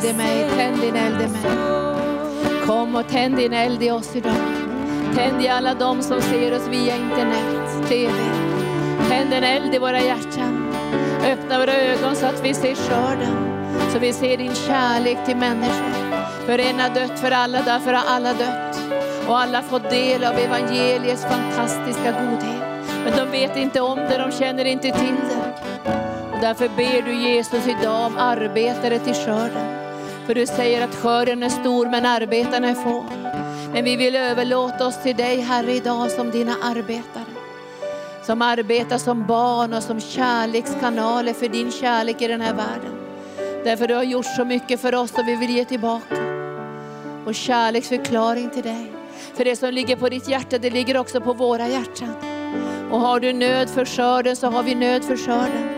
tänd din eld i mig, tänd din eld i mig. Kom och tänd din eld i oss idag. Tänd i alla de som ser oss via internet, TV. Tänd en eld i våra hjärtan. Öppna våra ögon så att vi ser skörden. Så vi ser din kärlek till människor. För en har dött för alla, därför har alla dött. Och alla fått del av evangeliets fantastiska godhet. Men de vet inte om det, de känner inte till det. Och därför ber du Jesus idag om arbetare till skörden. För du säger att skörden är stor men arbetarna är få. Men vi vill överlåta oss till dig Herre idag som dina arbetare. Som arbetar som barn och som kärlekskanaler för din kärlek i den här världen. Därför du har gjort så mycket för oss och vi vill ge tillbaka. Och kärleksförklaring till dig. För det som ligger på ditt hjärta, det ligger också på våra hjärtan. Och har du nöd för skörden så har vi nöd för skörden.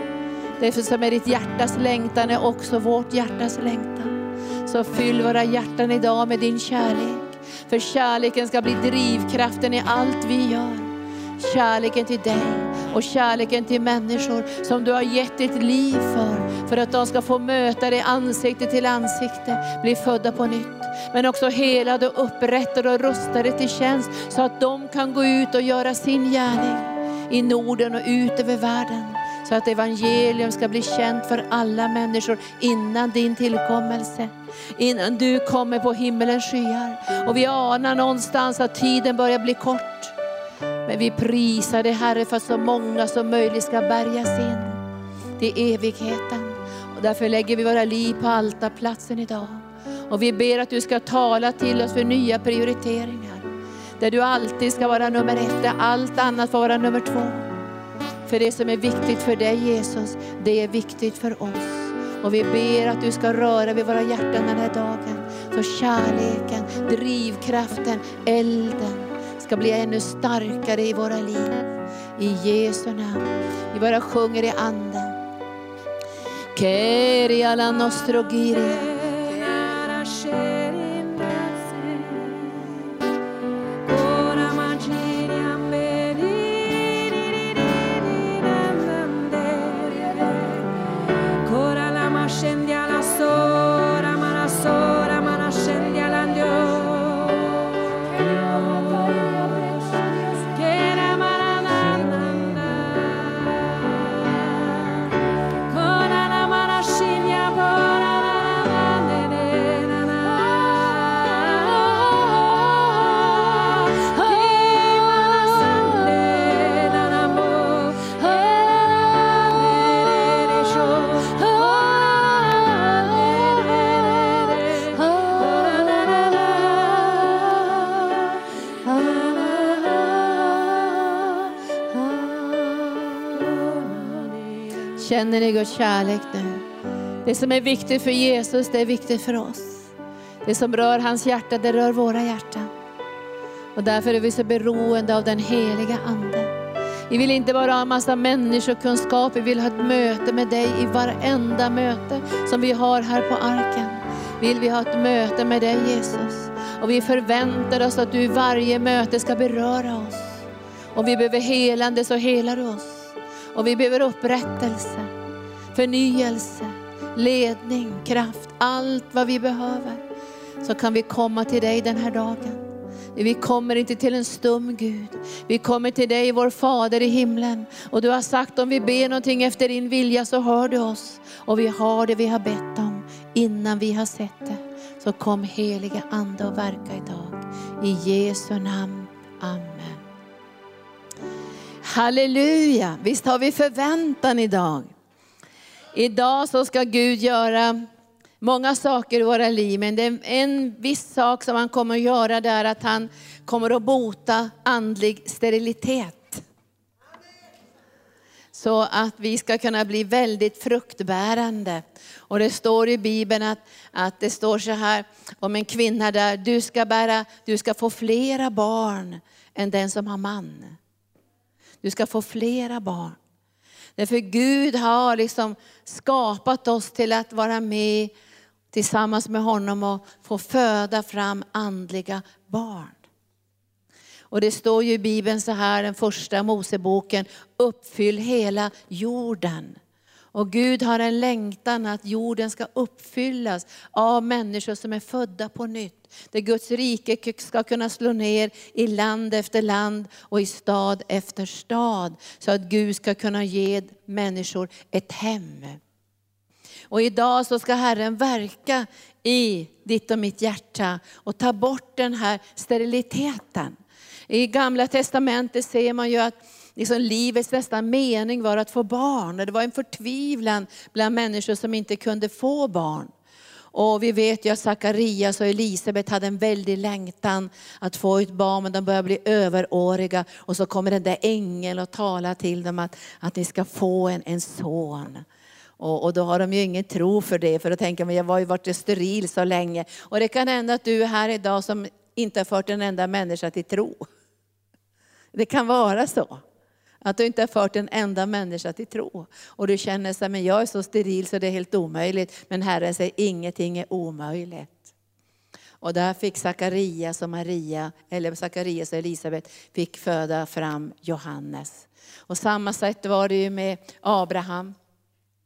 Det som är ditt hjärtas längtan är också vårt hjärtas längtan. Så fyll våra hjärtan idag med din kärlek. För kärleken ska bli drivkraften i allt vi gör. Kärleken till dig och kärleken till människor som du har gett ditt liv för. För att de ska få möta dig ansikte till ansikte, bli födda på nytt. Men också helade och upprättade och rustade till tjänst så att de kan gå ut och göra sin gärning i Norden och ut över världen. Så att evangelium ska bli känt för alla människor innan din tillkommelse. Innan du kommer på himmelens skyar. Och vi anar någonstans att tiden börjar bli kort. Men vi prisar dig Herre för att så många som möjligt ska bärgas in till evigheten. Och därför lägger vi våra liv på altarplatsen idag. Och vi ber att du ska tala till oss för nya prioriteringar. Där du alltid ska vara nummer ett, där allt annat får vara nummer två. För det som är viktigt för dig Jesus, det är viktigt för oss. Och vi ber att du ska röra vid våra hjärtan den här dagen. Så kärleken, drivkraften, elden ska bli ännu starkare i våra liv. I Jesu namn. Vi bara sjunger i anden. Keria la nostro giria. Känner ni Guds kärlek nu? Det som är viktigt för Jesus, det är viktigt för oss. Det som rör hans hjärta, det rör våra hjärtan. Och därför är vi så beroende av den heliga Ande. Vi vill inte bara ha en massa människokunskap, vi vill ha ett möte med dig i varenda möte som vi har här på arken. Vill vi ha ett möte med dig Jesus. Och vi förväntar oss att du i varje möte ska beröra oss. Om vi behöver helande så helar du oss. Och vi behöver upprättelse, förnyelse, ledning, kraft, allt vad vi behöver. Så kan vi komma till dig den här dagen. Vi kommer inte till en stum Gud. Vi kommer till dig vår Fader i himlen. Och du har sagt om vi ber någonting efter din vilja så hör du oss. Och vi har det vi har bett om innan vi har sett det. Så kom heliga Ande och verka idag. I Jesu namn. Amen. Halleluja, visst har vi förväntan idag. Idag så ska Gud göra många saker i våra liv, men det är en viss sak som han kommer att göra, det är att han kommer att bota andlig sterilitet. Så att vi ska kunna bli väldigt fruktbärande. Och det står i Bibeln att, att det står så här om en kvinna där, du ska, bära, du ska få flera barn än den som har man. Du ska få flera barn. Därför Gud har liksom skapat oss till att vara med tillsammans med honom och få föda fram andliga barn. Och det står ju i Bibeln så här, den första Moseboken, uppfyll hela jorden och Gud har en längtan att jorden ska uppfyllas av människor som är födda på nytt. Där Guds rike ska kunna slå ner i land efter land och i stad efter stad. Så att Gud ska kunna ge människor ett hem. Och idag så ska Herren verka i ditt och mitt hjärta och ta bort den här steriliteten. I gamla testamentet ser man ju att liksom livets bästa mening var att få barn. Det var en förtvivlan bland människor som inte kunde få barn. Och vi vet ju att Sakarias och Elisabet hade en väldig längtan att få ett barn, men de börjar bli överåriga. Och så kommer den där ängeln och talar till dem att, att ni ska få en, en son. Och, och, då har de ju ingen tro för det, för då tänker man, jag har ju varit steril så länge. Och det kan hända att du är här idag som inte har fört en enda människa till tro. Det kan vara så. Att du inte har fört en enda människa till tro. Och du känner så men jag är så steril så det är helt omöjligt. Men Herren säger, ingenting är omöjligt. Och där fick Sakarias och Maria, eller Sakarias och Elisabet, fick föda fram Johannes. Och samma sätt var det ju med Abraham.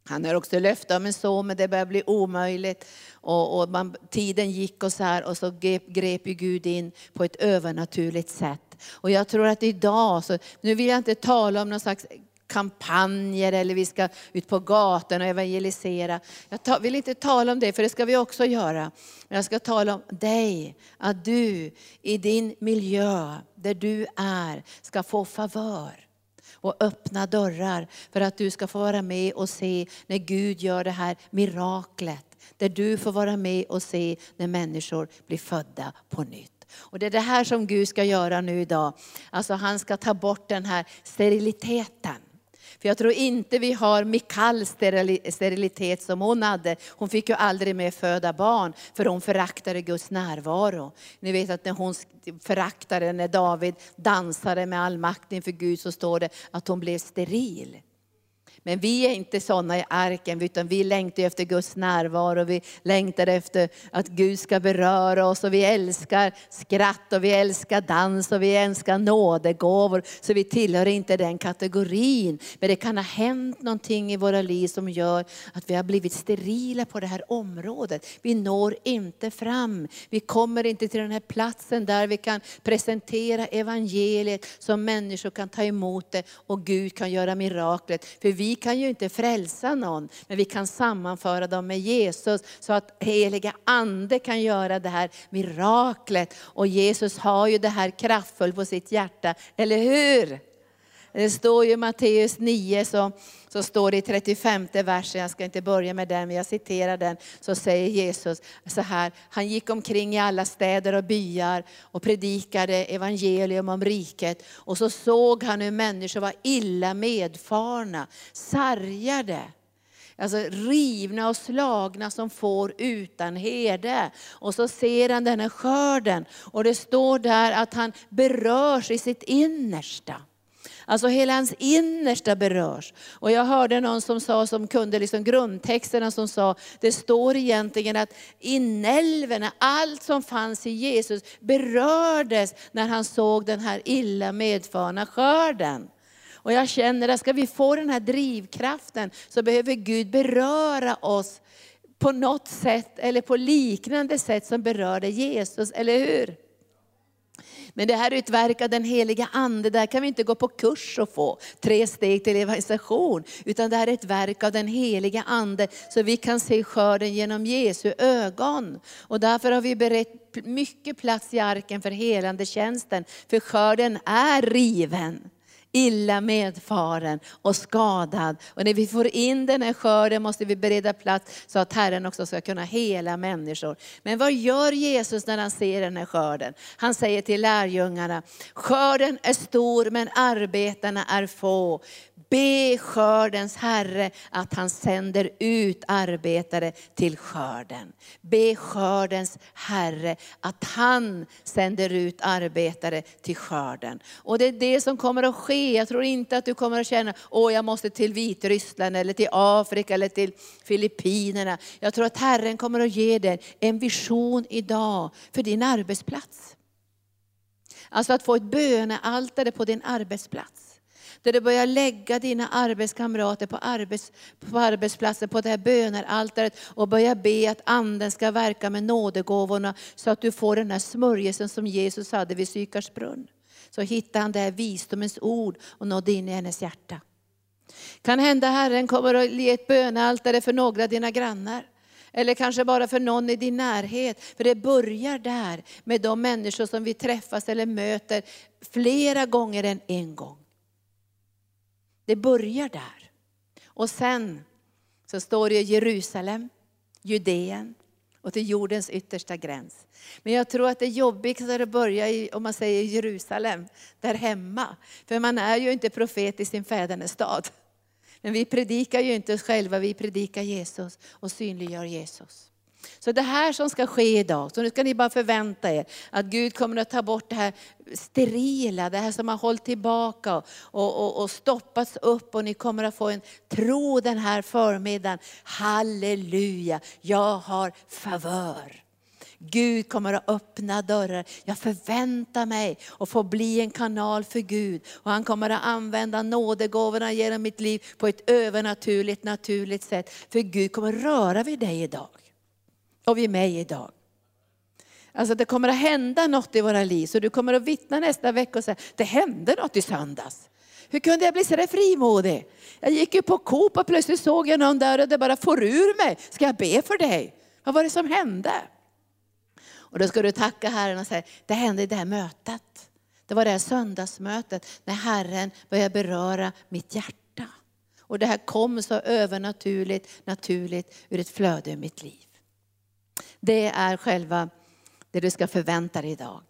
Han har också löfte om en son, men det börjar bli omöjligt. Och, och man, tiden gick och så här, och så grep, grep ju Gud in på ett övernaturligt sätt. Och jag tror att idag, så, nu vill jag inte tala om någon slags kampanjer eller vi ska ut på gatan och evangelisera. Jag vill inte tala om det, för det ska vi också göra. Men jag ska tala om dig, att du i din miljö, där du är, ska få favör och öppna dörrar för att du ska få vara med och se när Gud gör det här miraklet. Där du får vara med och se när människor blir födda på nytt. Och det är det här som Gud ska göra nu idag. Alltså han ska ta bort den här steriliteten. För jag tror inte vi har Mikals sterilitet som hon hade. Hon fick ju aldrig mer föda barn, för hon föraktade Guds närvaro. Ni vet att när hon föraktade, när David dansade med all makt inför Gud, så står det att hon blev steril. Men vi är inte sådana i arken, utan vi längtar efter Guds närvaro. Vi längtar efter att Gud ska beröra oss och vi älskar skratt och vi älskar dans och vi älskar nådegåvor. Så vi tillhör inte den kategorin. Men det kan ha hänt någonting i våra liv som gör att vi har blivit sterila på det här området. Vi når inte fram. Vi kommer inte till den här platsen där vi kan presentera evangeliet så människor kan ta emot det och Gud kan göra miraklet. För vi kan ju inte frälsa någon, men vi kan sammanföra dem med Jesus så att heliga ande kan göra det här miraklet. Och Jesus har ju det här kraftfullt på sitt hjärta, eller hur? Det står ju i Matteus 9, så, så står det i 35 versen, jag ska inte börja med den, men jag citerar den, så säger Jesus så här, han gick omkring i alla städer och byar och predikade evangelium om riket. Och så såg han hur människor var illa medfarna, sargade, Alltså rivna och slagna som får utan herde. Och så ser han den här skörden och det står där att han berörs i sitt innersta. Alltså hela hans innersta berörs. Och jag hörde någon som sa, som kunde liksom grundtexterna, som sa, det står egentligen att inälvorna, allt som fanns i Jesus berördes när han såg den här illa medfarna skörden. Och jag känner att ska vi få den här drivkraften så behöver Gud beröra oss på något sätt eller på liknande sätt som berörde Jesus, eller hur? Men det här är ett verk av den heliga Ande. Där kan vi inte gå på kurs och få tre steg till evangelisation. Utan det här är ett verk av den heliga Ande. Så vi kan se skörden genom Jesu ögon. Och därför har vi berett mycket plats i arken för helande tjänsten. För skörden är riven illa medfaren och skadad. Och när vi får in den här skörden måste vi bereda plats så att Herren också ska kunna hela människor. Men vad gör Jesus när han ser den här skörden? Han säger till lärjungarna, skörden är stor men arbetarna är få. Be skördens Herre att han sänder ut arbetare till skörden. Be skördens Herre att han sänder ut arbetare till skörden. Och det är det som kommer att ske. Jag tror inte att du kommer att känna, åh jag måste till Vitryssland eller till Afrika eller till Filippinerna. Jag tror att Herren kommer att ge dig en vision idag för din arbetsplats. Alltså att få ett bönealtare på din arbetsplats. Där du börjar lägga dina arbetskamrater på, arbets, på arbetsplatsen, på det här bönealtaret och börja be att anden ska verka med nådegåvorna så att du får den här smörjelsen som Jesus hade vid Sykars brunn. Så hittade han det här visdomens ord och nådde in i hennes hjärta. Kan hända Herren kommer att ge ett bönealtare för några av dina grannar. Eller kanske bara för någon i din närhet. För det börjar där med de människor som vi träffas eller möter flera gånger än en gång. Det börjar där. Och sen så står det Jerusalem, Judeen och till jordens yttersta gräns. Men jag tror att det är jobbigt att börja i, om man säger Jerusalem, där hemma. För man är ju inte profet i sin fädernestad. Men vi predikar ju inte oss själva, vi predikar Jesus och synliggör Jesus. Så det här som ska ske idag, så nu ska ni bara förvänta er att Gud kommer att ta bort det här sterila, det här som har hållit tillbaka och, och, och stoppats upp och ni kommer att få en tro den här förmiddagen. Halleluja, jag har favör. Gud kommer att öppna dörrar. Jag förväntar mig att få bli en kanal för Gud. Och han kommer att använda nådegåvorna genom mitt liv på ett övernaturligt, naturligt sätt. För Gud kommer att röra vid dig idag. Och vid mig idag. Alltså det kommer att hända något i våra liv. Så du kommer att vittna nästa vecka och säga, det hände något i söndags. Hur kunde jag bli så där frimodig? Jag gick ju på Coop och plötsligt såg jag någon där och det bara for ur mig. Ska jag be för dig? Vad var det som hände? Och då ska du tacka Herren och säga, det hände i det här mötet. Det var det här söndagsmötet när Herren började beröra mitt hjärta. Och det här kom så övernaturligt, naturligt ur ett flöde i mitt liv. Det är själva det du ska förvänta dig idag.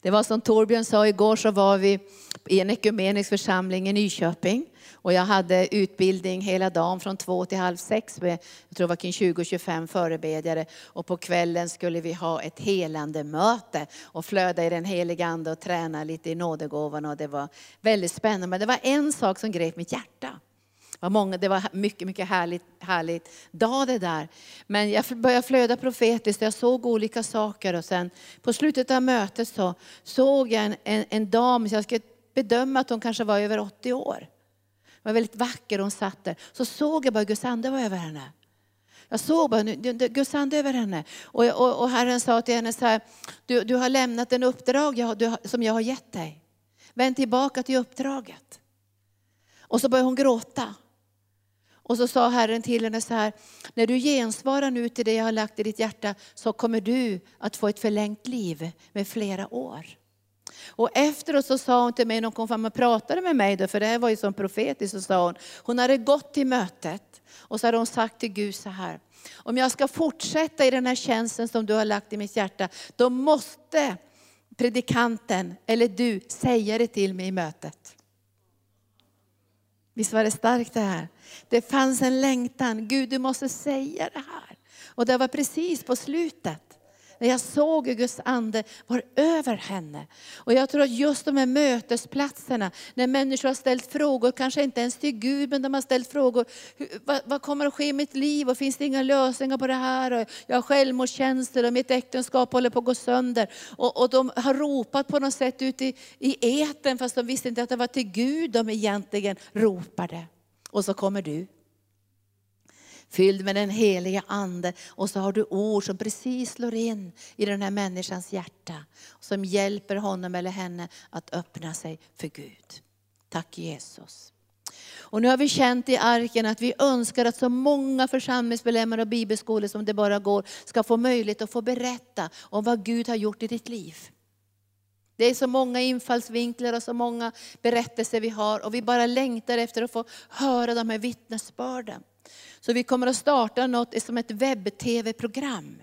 Det var som Torbjörn sa, igår så var vi i en ekumenisk församling i Nyköping. Och jag hade utbildning hela dagen från två till halv sex med, jag tror det var kring 20-25 förebedjare. Och på kvällen skulle vi ha ett helande möte och flöda i den heliga ande och träna lite i nådegåvorna. Och det var väldigt spännande. Men det var en sak som grep mitt hjärta. Det var, många, det var mycket, mycket härligt, härligt dag det där. Men jag började flöda profetiskt och jag såg olika saker. Och sen på slutet av mötet så såg jag en, en, en dam, så jag skulle bedöma att hon kanske var över 80 år Hon var väldigt vacker hon satt där. Så såg jag bara Guds ande var över henne. Jag såg bara Guds ande över henne. Och, och, och Herren sa till henne så här, du, du har lämnat en uppdrag jag, du, som jag har gett dig. Vänd tillbaka till uppdraget. Och så började hon gråta. Och så sa Herren till henne så här, när du gensvarar nu till det jag har lagt i ditt hjärta så kommer du att få ett förlängt liv med flera år. Och efteråt så sa hon till mig, när hon kom fram och pratade med mig, då, för det här var ju som profetiskt, så sa hon, hon hade gått till mötet och så hade hon sagt till Gud så här, om jag ska fortsätta i den här tjänsten som du har lagt i mitt hjärta, då måste predikanten, eller du, säga det till mig i mötet. Visst var det starkt det här? Det fanns en längtan, Gud du måste säga det här. Och det var precis på slutet när jag såg hur Guds ande var över henne. Och jag tror att just de här mötesplatserna, när människor har ställt frågor, kanske inte ens till Gud, men de har ställt frågor, vad, vad kommer att ske i mitt liv och finns det inga lösningar på det här? Och jag har självmordstjänster och mitt äktenskap håller på att gå sönder. Och, och de har ropat på något sätt ute i, i eten fast de visste inte att det var till Gud de egentligen ropade. Och så kommer du fylld med den heliga ande. Och så har du ord som precis slår in i den här människans hjärta. Som hjälper honom eller henne att öppna sig för Gud. Tack Jesus. Och nu har vi känt i arken att vi önskar att så många församlingsmedlemmar och bibelskolor som det bara går ska få möjlighet att få berätta om vad Gud har gjort i ditt liv. Det är så många infallsvinklar och så många berättelser vi har och vi bara längtar efter att få höra de här vittnesbörden. Så vi kommer att starta något som ett webb-tv-program.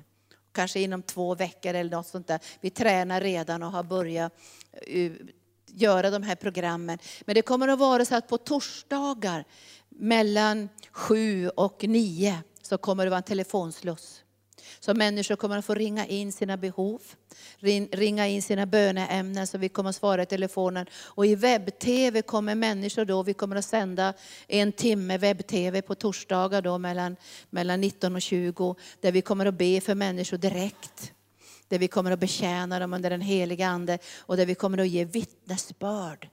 Kanske inom två veckor eller något sånt där. Vi tränar redan och har börjat eh, göra de här programmen. Men det kommer att vara så att på torsdagar mellan sju och nio så kommer det vara en telefonsluss. Så människor kommer att få ringa in sina behov, ringa in sina böneämnen så vi kommer att svara i telefonen. Och i webb-tv kommer människor då, vi kommer att sända en timme webb-tv på torsdagar då mellan, mellan 19 och 20. Där vi kommer att be för människor direkt. Där vi kommer att betjäna dem under den heliga Ande och där vi kommer att ge vittnesbörd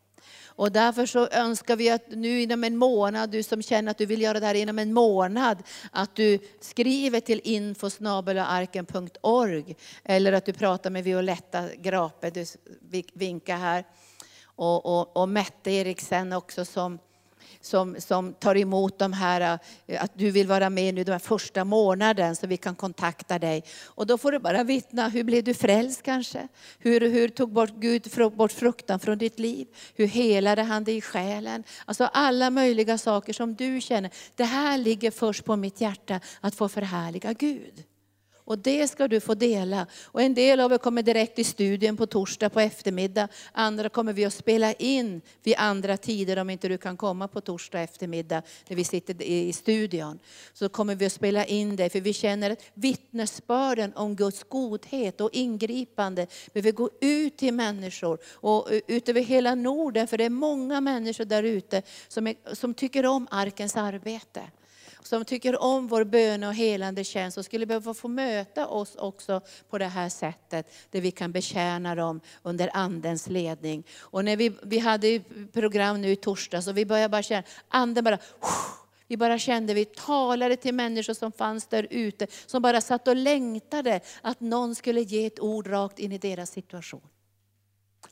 och därför så önskar vi att nu inom en månad, du som känner att du vill göra det här inom en månad, att du skriver till infosnabelarken.org eller att du pratar med Violetta Grape, du vinkar här. Och, och, och Mette Eriksen också som som, som tar emot de här, eh, att du vill vara med nu den första månaden så vi kan kontakta dig. Och då får du bara vittna, hur blev du frälst kanske? Hur, hur tog bort Gud bort fruktan från ditt liv? Hur helade han dig i själen? Alltså alla möjliga saker som du känner, det här ligger först på mitt hjärta, att få förhärliga Gud. Och det ska du få dela. Och en del av er kommer direkt i studien på torsdag på eftermiddag. Andra kommer vi att spela in vid andra tider om inte du kan komma på torsdag eftermiddag när vi sitter i studion. Så kommer vi att spela in det för vi känner att vittnesbörden om Guds godhet och ingripande behöver gå ut till människor och ut över hela Norden. För det är många människor där ute som, som tycker om arkens arbete som tycker om vår böne och helande tjänst och skulle behöva få möta oss också på det här sättet, där vi kan betjäna dem under Andens ledning. Och när vi, vi hade program nu i torsdags och vi började bara känna, Anden bara, vi bara kände, vi talade till människor som fanns där ute, som bara satt och längtade att någon skulle ge ett ord rakt in i deras situation.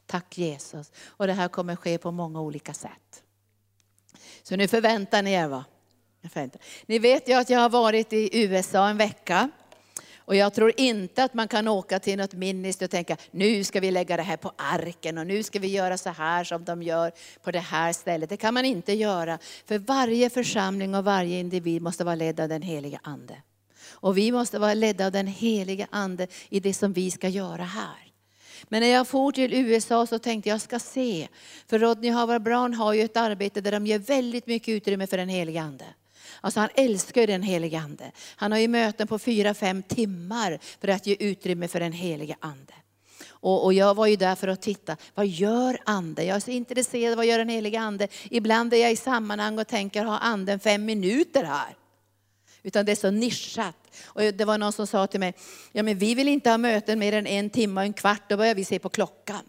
Tack Jesus. Och det här kommer ske på många olika sätt. Så nu förväntar ni er va? Ni vet ju att jag har varit i USA en vecka. Och jag tror inte att man kan åka till något minister och tänka, nu ska vi lägga det här på arken och nu ska vi göra så här som de gör på det här stället. Det kan man inte göra. För varje församling och varje individ måste vara ledd av den heliga Ande. Och vi måste vara ledda av den heliga Ande i det som vi ska göra här. Men när jag for till USA så tänkte jag, jag ska se. För Rodney Howard Brown har ju ett arbete där de ger väldigt mycket utrymme för den heliga Ande. Alltså han älskar ju den helige Ande. Han har ju möten på fyra, fem timmar för att ge utrymme för den helige Ande. Och, och, jag var ju där för att titta, vad gör Ande? Jag är så intresserad, vad gör den helige Ande? Ibland är jag i sammanhang och tänker, har Anden fem minuter här? Utan det är så nischat. Och det var någon som sa till mig, ja men vi vill inte ha möten mer än en timme och en kvart, då börjar vi se på klockan.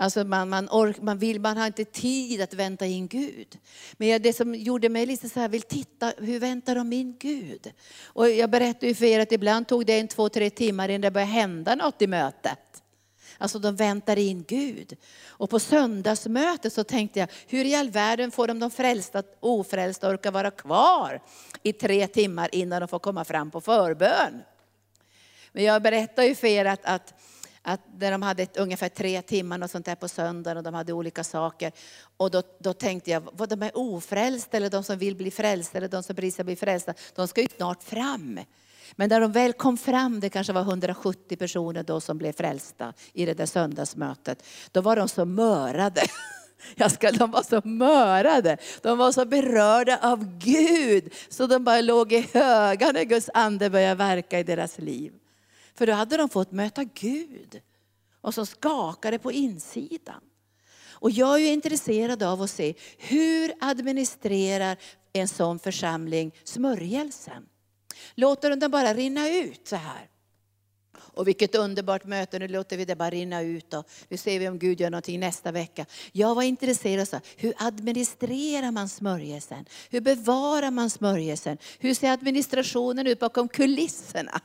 Alltså man, man, ork, man, vill, man har inte tid att vänta in Gud. Men det som gjorde mig lite så här, vill titta, hur väntar de in Gud? Och jag berättade ju för er att ibland tog det en två, tre timmar innan det började hända något i mötet. Alltså de väntar in Gud. Och på söndagsmötet så tänkte jag, hur i all världen får de de frälsta, ofrälsta orka vara kvar i tre timmar innan de får komma fram på förbön? Men jag berättade ju för er att, att att där de hade ett, ungefär tre timmar och sånt där på söndagen och de hade olika saker. Och då, då tänkte jag, vad de är ofrälsta eller de som vill bli frälsta eller de som precis bli frälsta, de ska ju snart fram. Men när de väl kom fram, det kanske var 170 personer då som blev frälsta i det där söndagsmötet, då var de så mörade. Jag ska, de var så mörade, de var så berörda av Gud, så de bara låg i höga när Guds ande började verka i deras liv. För då hade de fått möta Gud. Och så skakade på insidan. Och jag är intresserad av att se hur administrerar en sån församling smörjelsen? Låter de den bara rinna ut så här? Och vilket underbart möte, nu låter vi det bara rinna ut och nu ser vi om Gud gör någonting nästa vecka. Jag var intresserad av hur administrerar man smörjelsen? Hur bevarar man smörjelsen? Hur ser administrationen ut bakom kulisserna?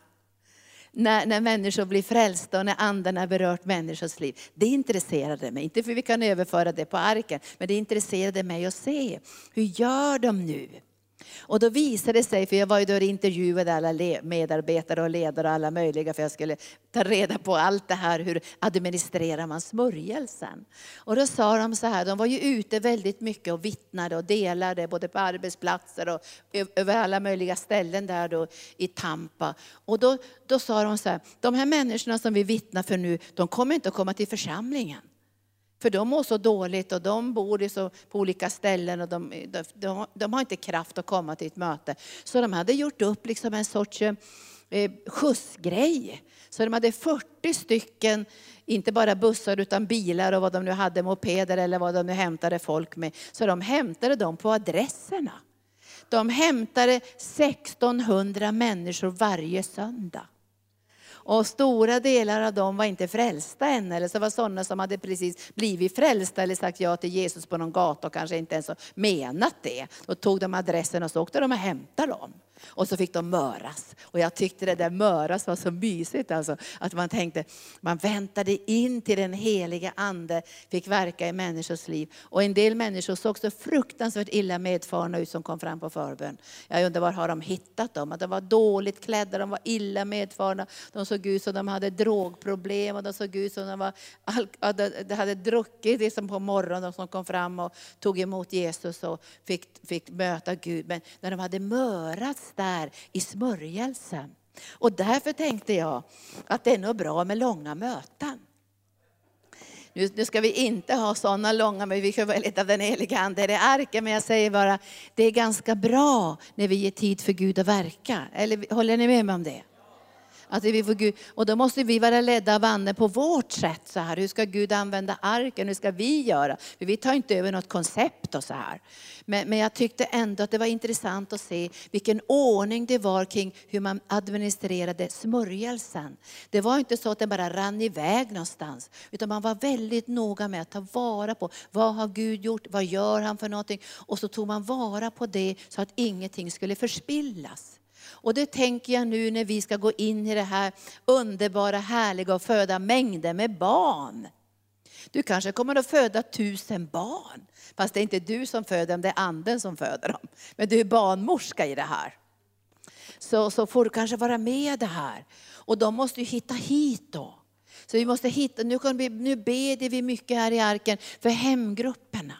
När, när människor blir frälsta och när anden har berört människors liv. Det intresserade mig, inte för vi kan överföra det på arken, men det intresserade mig att se, hur gör de nu? Och då visade det sig, för jag var ju då och intervjuade alla medarbetare och ledare och alla möjliga, för jag skulle ta reda på allt det här, hur administrerar man smörjelsen? Och då sa de så här, de var ju ute väldigt mycket och vittnade och delade, både på arbetsplatser och över alla möjliga ställen där då i Tampa. Och då, då sa de så här, de här människorna som vi vittnar för nu, de kommer inte att komma till församlingen. För de mår så dåligt och de bor så, på olika ställen och de, de, de, har inte kraft att komma till ett möte. Så de hade gjort upp liksom en sorts eh, eh skjutsgrej. Så de hade 40 stycken, inte bara bussar utan bilar och vad de nu hade, mopeder eller vad de nu hämtade folk med. Så de hämtade dem på adresserna. De hämtade 1600 människor varje söndag. Och stora delar av dem var inte frälsta än, eller så var sådana som hade precis blivit frälsta eller sagt ja till Jesus på någon gata och kanske inte ens menat det. Då tog de adressen och så åkte de och hämtade dem. Och så fick de möras. Och jag tyckte det där möras var så mysigt. Alltså, att man tänkte, man väntade in till den heliga ande fick verka i människors liv. Och en del människor såg så fruktansvärt illa medfarna ut som kom fram på förbön. Jag undrar var har de hittat dem? Att de var dåligt klädda, de var illa medfarna. De såg ut som de hade drogproblem och de såg ut som de, var, de hade druckit liksom på morgonen. De som kom fram och tog emot Jesus och fick, fick möta Gud. Men när de hade mörats där i smörjelsen. Och därför tänkte jag att det är nog bra med långa möten. Nu, nu, ska vi inte ha sådana långa, men vi kan vara lite av den heliga Ande i arken. Men jag säger bara, det är ganska bra när vi ger tid för Gud att verka. Eller håller ni med mig om det? Att vi får Gud, och då måste vi vara ledda av anden på vårt sätt. Så här. Hur ska Gud använda arken? Hur ska vi göra? För vi tar inte över något koncept och så här. Men, men jag tyckte ändå att det var intressant att se vilken ordning det var kring hur man administrerade smörjelsen. Det var inte så att den bara rann iväg någonstans. Utan man var väldigt noga med att ta vara på vad har Gud gjort? Vad gör han för någonting? Och så tog man vara på det så att ingenting skulle förspillas. Och det tänker jag nu när vi ska gå in i det här underbara, härliga och föda mängder med barn. Du kanske kommer att föda tusen barn. Fast det är inte du som föder dem, det är anden som föder dem. Men du är barnmorska i det här. Så, så får du kanske vara med i det här. Och de måste ju hitta hit då. Så vi måste hitta, nu, kan vi, nu beder vi mycket här i arken för hemgrupperna.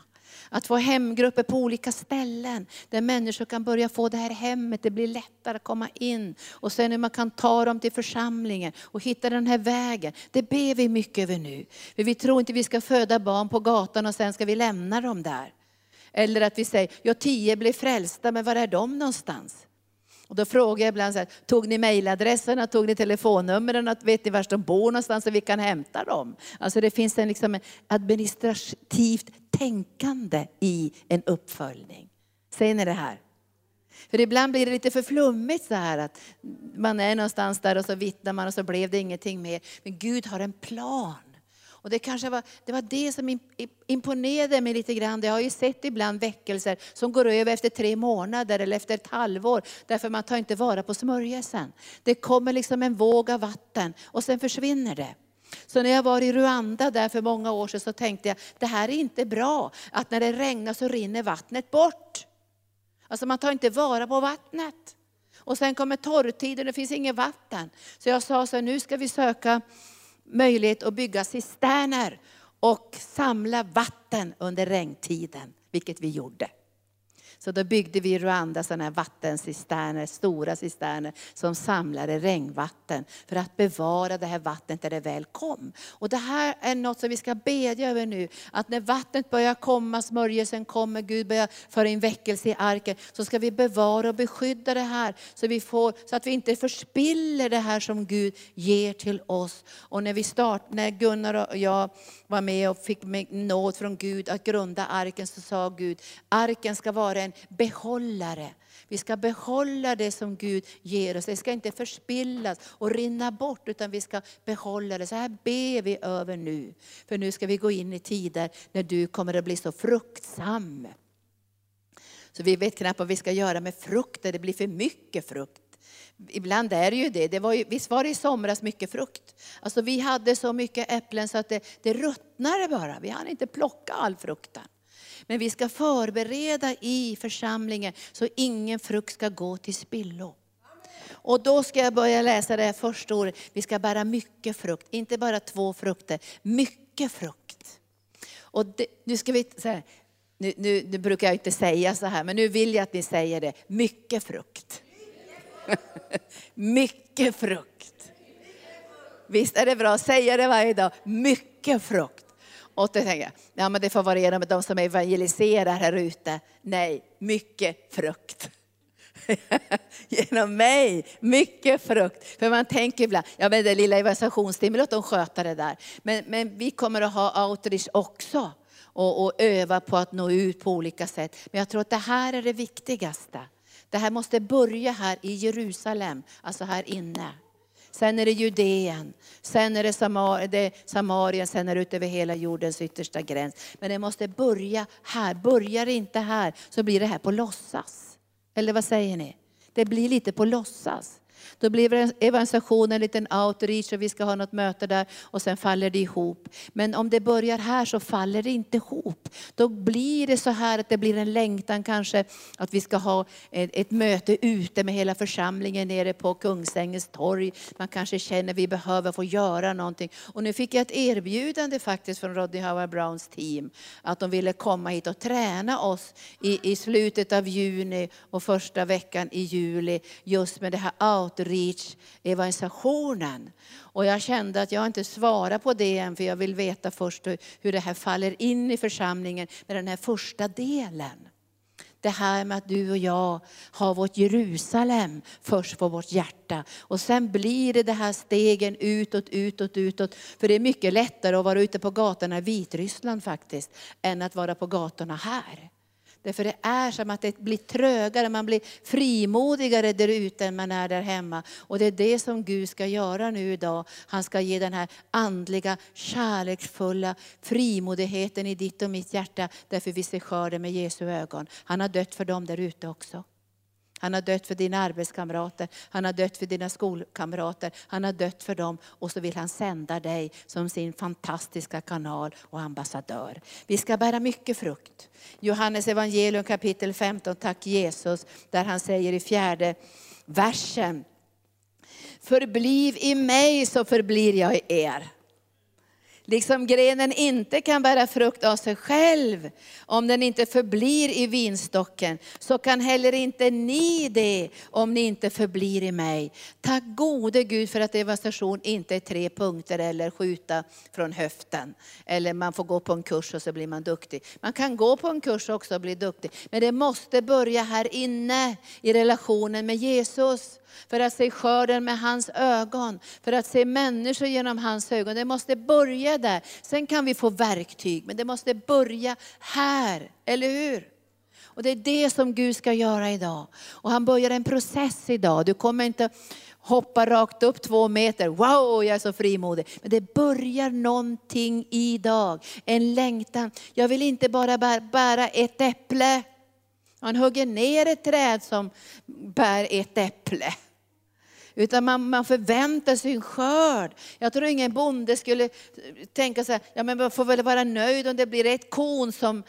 Att få hemgrupper på olika ställen där människor kan börja få det här hemmet, det blir lättare att komma in. Och sen hur man kan ta dem till församlingen och hitta den här vägen. Det ber vi mycket över nu. För vi tror inte vi ska föda barn på gatan och sen ska vi lämna dem där. Eller att vi säger, ja tio blev frälsta, men var är de någonstans? Och då frågar jag ibland, så här, tog ni mejladresserna, tog ni telefonnumren, vet ni var de bor någonstans så vi kan hämta dem? Alltså det finns en liksom administrativt tänkande i en uppföljning. Säger ni det här? För ibland blir det lite för flummigt så här att man är någonstans där och så vittnar man och så blev det ingenting mer. Men Gud har en plan. Och det kanske var det, var det som imponerade mig lite grann. Jag har ju sett ibland väckelser som går över efter tre månader eller efter ett halvår. Därför man tar inte vara på smörjelsen. Det kommer liksom en våg av vatten och sen försvinner det. Så när jag var i Rwanda där för många år sedan så tänkte jag, det här är inte bra. Att när det regnar så rinner vattnet bort. Alltså man tar inte vara på vattnet. Och sen kommer torrtiden, det finns inget vatten. Så jag sa så här, nu ska vi söka möjlighet att bygga cisterner och samla vatten under regntiden, vilket vi gjorde. Så då byggde vi i Rwanda sådana här vattencisterner, stora cisterner som samlade regnvatten för att bevara det här vattnet där det väl kom. Och det här är något som vi ska bedja över nu, att när vattnet börjar komma, smörjelsen kommer, Gud börjar föra in väckelse i arken, så ska vi bevara och beskydda det här så, vi får, så att vi inte förspiller det här som Gud ger till oss. Och när vi start, när Gunnar och jag var med och fick nåd från Gud att grunda arken så sa Gud, arken ska vara en behållare. Vi ska behålla det som Gud ger oss. Det ska inte förspillas och rinna bort, utan vi ska behålla det. Så här ber vi över nu. För nu ska vi gå in i tider när du kommer att bli så fruktsam. Så vi vet knappt vad vi ska göra med frukten, det blir för mycket frukt. Ibland är det ju det. det var ju, visst var det i somras mycket frukt? Alltså vi hade så mycket äpplen så att det, det ruttnade bara. Vi hann inte plocka all frukten. Men vi ska förbereda i församlingen så ingen frukt ska gå till spillo. Och då ska jag börja läsa det här första ordet. Vi ska bära mycket frukt, inte bara två frukter, mycket frukt. Och det, nu ska vi, här, nu, nu, nu brukar jag inte säga så här, men nu vill jag att ni säger det, mycket frukt. mycket frukt. Visst är det bra att säga det varje dag, mycket frukt. Och då tänker jag, ja men det får vara genom de som evangeliserar här ute. Nej, mycket frukt. genom mig, mycket frukt. För man tänker ibland, ja men det lilla evangelisationsteamet, låt dem sköta det där. Men, men vi kommer att ha outreach också. Och, och öva på att nå ut på olika sätt. Men jag tror att det här är det viktigaste. Det här måste börja här i Jerusalem, alltså här inne sen är det Judeen, sen är det, Samar, det Samarien, sen är det ut över hela jordens yttersta gräns. Men det måste börja här. Börjar det inte här så blir det här på låtsas. Eller vad säger ni? Det blir lite på låtsas. Då blir evangelisationen en liten outreach och vi ska ha något möte där och sen faller det ihop. Men om det börjar här så faller det inte ihop. Då blir det så här att det blir en längtan kanske att vi ska ha ett, möte ute med hela församlingen nere på Kungsängens torg. Man kanske känner att vi behöver få göra någonting. Och nu fick jag ett erbjudande faktiskt från Rodney Howard Browns team att de ville komma hit och träna oss i, i slutet av juni och första veckan i juli just med det här outreach evangelisationen. Och jag kände att jag inte svarar på det än, för jag vill veta först hur det här faller in i församlingen med den här första delen. Det här med att du och jag har vårt Jerusalem först på vårt hjärta. Och sen blir det det här stegen utåt, utåt, utåt. För det är mycket lättare att vara ute på gatorna i Vitryssland faktiskt, än att vara på gatorna här. Därför det är som att det blir trögare, man blir frimodigare där ute än man är där hemma. Och det är det som Gud ska göra nu idag. Han ska ge den här andliga, kärleksfulla frimodigheten i ditt och mitt hjärta. Därför vi ser skörden med Jesu ögon. Han har dött för dem där ute också. Han har dött för dina arbetskamrater, han har dött för dina skolkamrater, han har dött för dem och så vill han sända dig som sin fantastiska kanal och ambassadör. Vi ska bära mycket frukt. Johannes evangelium kapitel 15, tack Jesus, där han säger i fjärde versen. Förbliv i mig så förblir jag i er. Liksom grenen inte kan bära frukt av sig själv om den inte förblir i vinstocken, så kan heller inte ni det om ni inte förblir i mig. Tack gode Gud för att devastation inte är tre punkter eller skjuta från höften. Eller man får gå på en kurs och så blir man duktig. Man kan gå på en kurs också och bli duktig. Men det måste börja här inne i relationen med Jesus för att se skörden med hans ögon, för att se människor genom hans ögon. Det måste börja där. Sen kan vi få verktyg, men det måste börja här, eller hur? Och det är det som Gud ska göra idag. Och han börjar en process idag. Du kommer inte hoppa rakt upp två meter, wow jag är så frimodig. Men det börjar någonting idag, en längtan. Jag vill inte bara bära ett äpple. Han hugger ner ett träd som bär ett äpple. Utan man, man förväntar sig en skörd. Jag tror ingen bonde skulle eh, tänka så här, ja men man får väl vara nöjd om det blir ett korn som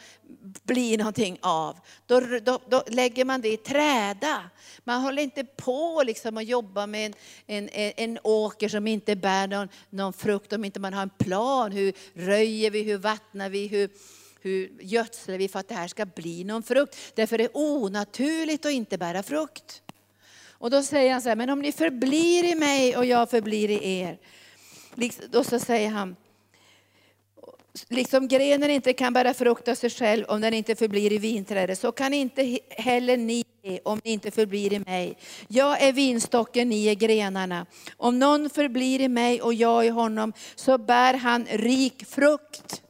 blir någonting av. Då, då, då lägger man det i träda. Man håller inte på liksom att jobba med en, en, en åker som inte bär någon, någon frukt, om inte man har en plan. Hur röjer vi, hur vattnar vi, hur, hur gödslar vi för att det här ska bli någon frukt. Därför är det onaturligt att inte bära frukt. Och då säger han så här, men om ni förblir i mig och jag förblir i er. Liksom, och så säger han, liksom grenen inte kan bära frukt av sig själv om den inte förblir i vinträdet, så kan inte heller ni om ni inte förblir i mig. Jag är vinstocken, ni är grenarna. Om någon förblir i mig och jag i honom, så bär han rik frukt.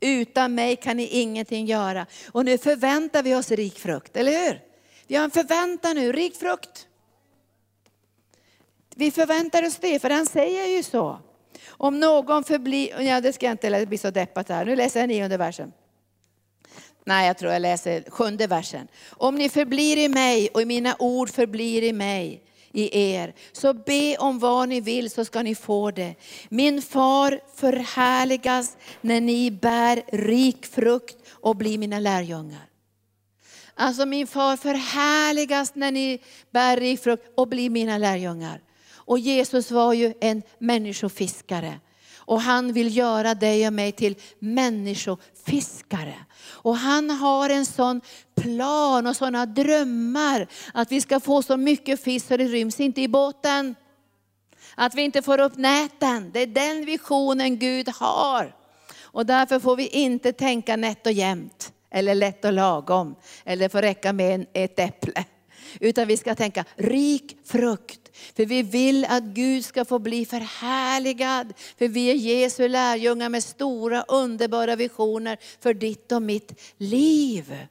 Utan mig kan ni ingenting göra. Och nu förväntar vi oss rik frukt, eller hur? Vi har en förväntan nu, rik frukt. Vi förväntar oss det, för han säger ju så. Om någon förblir, ja det ska jag inte läsa, bli så deppat här. Nu läser jag nionde versen. Nej, jag tror jag läser sjunde versen. Om ni förblir i mig och mina ord förblir i mig, i er, så be om vad ni vill så ska ni få det. Min far förhärligas när ni bär rik frukt och blir mina lärjungar. Alltså min far förhärligas när ni bär rik frukt och blir mina lärjungar. Och Jesus var ju en människofiskare. Och han vill göra dig och mig till människofiskare. Och han har en sån plan och sådana drömmar att vi ska få så mycket fisk så det ryms inte i båten. Att vi inte får upp näten. Det är den visionen Gud har. Och därför får vi inte tänka nätt och jämnt eller lätt och lagom, eller får räcka med ett äpple. Utan vi ska tänka rik frukt. För vi vill att Gud ska få bli förhärligad. För vi är Jesu lärjungar med stora underbara visioner för ditt och mitt liv.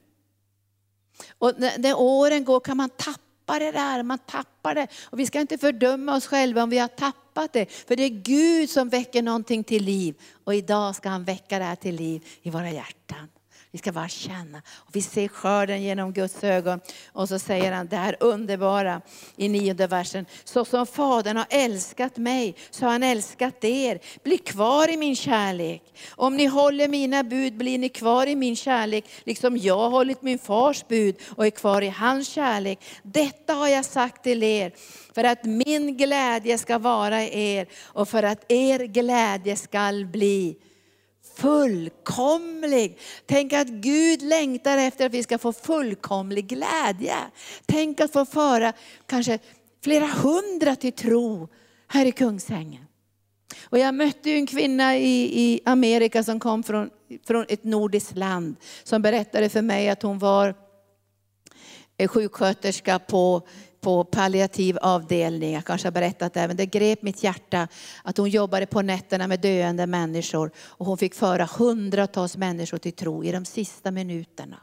Och när åren går kan man tappa det där, man tappar det. Och vi ska inte fördöma oss själva om vi har tappat det. För det är Gud som väcker någonting till liv. Och idag ska han väcka det här till liv i våra hjärtan. Vi ska bara känna. Och vi ser skörden genom Guds ögon. Och så säger han det här underbara i nionde versen. Så som Fadern har älskat mig, så har han älskat er. Bli kvar i min kärlek. Om ni håller mina bud blir ni kvar i min kärlek, liksom jag har hållit min fars bud och är kvar i hans kärlek. Detta har jag sagt till er, för att min glädje ska vara er och för att er glädje skall bli fullkomlig. Tänk att Gud längtar efter att vi ska få fullkomlig glädje. Tänk att få föra kanske flera hundra till tro här i Kungsängen. Och jag mötte en kvinna i, i Amerika som kom från, från ett nordiskt land, som berättade för mig att hon var eh, sjuksköterska på på palliativ avdelning. Jag kanske har berättat det, men det grep mitt hjärta att hon jobbade på nätterna med döende människor och hon fick föra hundratals människor till tro i de sista minuterna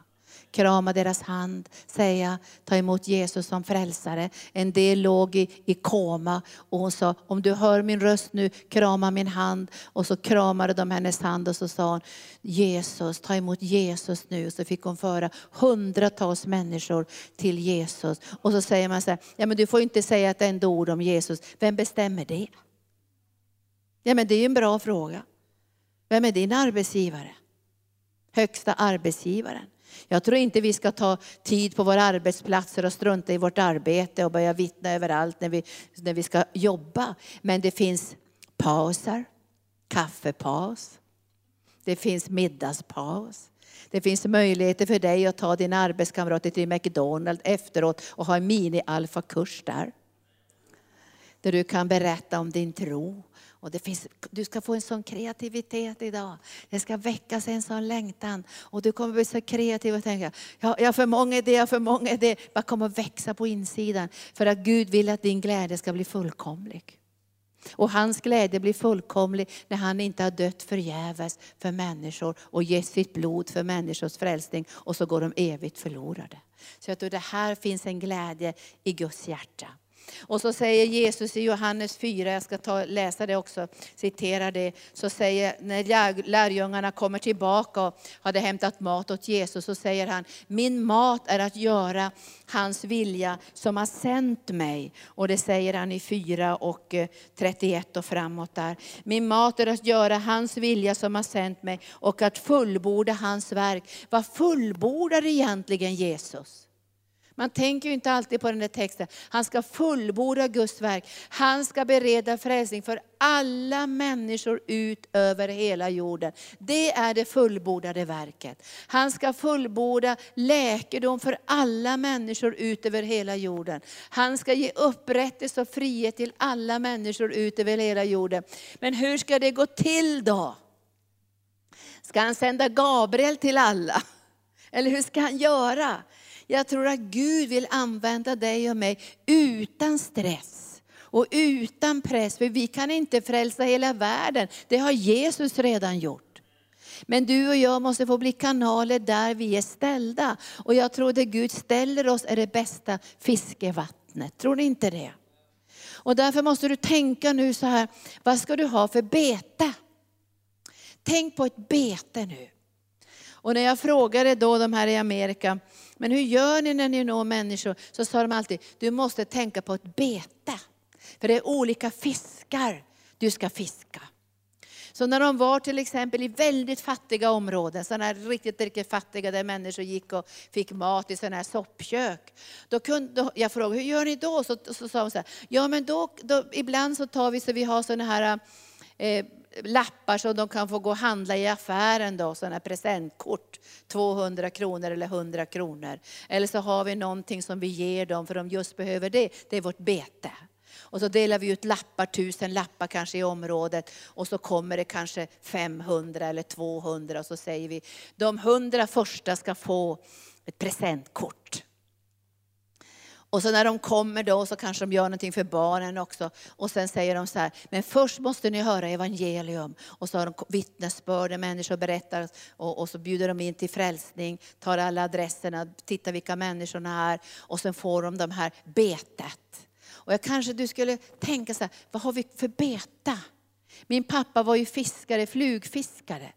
krama deras hand, säga ta emot Jesus som frälsare. En del låg i, i koma och hon sa, om du hör min röst nu, krama min hand. Och så kramade de hennes hand och så sa hon, Jesus, ta emot Jesus nu. Och så fick hon föra hundratals människor till Jesus. Och så säger man så här, ja men du får inte säga ett enda ord om Jesus. Vem bestämmer det? Ja men det är ju en bra fråga. Vem är din arbetsgivare? Högsta arbetsgivaren. Jag tror inte vi ska ta tid på våra arbetsplatser och strunta i vårt arbete och börja vittna överallt när vi, när vi ska jobba. Men det finns pauser, kaffepaus, det finns middagspaus. Det finns möjligheter för dig att ta dina arbetskamrater till McDonalds efteråt och ha en mini-alfa-kurs där. Där du kan berätta om din tro och det finns, du ska få en sån kreativitet idag. Det ska väckas en sån längtan. Och du kommer bli så kreativ och tänka, jag, jag har för många idéer, jag har för många idéer. Bara kommer att växa på insidan. För att Gud vill att din glädje ska bli fullkomlig. Och hans glädje blir fullkomlig när han inte har dött förgäves för människor och gett sitt blod för människors frälsning och så går de evigt förlorade. Så jag tror det här finns en glädje i Guds hjärta. Och så säger Jesus i Johannes 4, jag ska ta, läsa det också, citera det. Så säger, när lärjungarna kommer tillbaka och hade hämtat mat åt Jesus, så säger han, min mat är att göra hans vilja som har sänt mig. Och det säger han i 4 och eh, 31 och framåt där. Min mat är att göra hans vilja som har sänt mig och att fullborda hans verk. Vad fullbordar egentligen Jesus? Man tänker ju inte alltid på den där texten. Han ska fullborda Guds verk. Han ska bereda frälsning för alla människor ut över hela jorden. Det är det fullbordade verket. Han ska fullborda läkedom för alla människor ut över hela jorden. Han ska ge upprättelse och frihet till alla människor ut över hela jorden. Men hur ska det gå till då? Ska han sända Gabriel till alla? Eller hur ska han göra? Jag tror att Gud vill använda dig och mig utan stress och utan press. För vi kan inte frälsa hela världen. Det har Jesus redan gjort. Men du och jag måste få bli kanaler där vi är ställda. Och jag tror det Gud ställer oss är det bästa fiskevattnet. Tror ni inte det? Och därför måste du tänka nu så här, vad ska du ha för bete? Tänk på ett bete nu. Och när jag frågade då de här i Amerika, men hur gör ni när ni når människor? Så sa de alltid, du måste tänka på ett bete. För det är olika fiskar du ska fiska. Så när de var till exempel i väldigt fattiga områden, sådana här riktigt, riktigt fattiga där människor gick och fick mat i sådana här soppkök. Då kunde, jag frågade, hur gör ni då? Så, så sa de så här, ja men då, då, ibland så tar vi så vi har sådana här eh, lappar som de kan få gå och handla i affären då, sådana presentkort. 200 kronor eller 100 kronor. Eller så har vi någonting som vi ger dem för de just behöver det. Det är vårt bete. Och så delar vi ut lappar, tusen lappar kanske i området. Och så kommer det kanske 500 eller 200 och så säger vi, de 100 första ska få ett presentkort. Och så när de kommer då så kanske de gör någonting för barnen också. Och sen säger de så här, men först måste ni höra evangelium. Och så har de vittnesbörd, människor berättar och, och, så bjuder de in till frälsning, tar alla adresserna, tittar vilka människorna är. Och sen får de de här betet. Och jag kanske du skulle tänka så här, vad har vi för beta? Min pappa var ju fiskare, flugfiskare.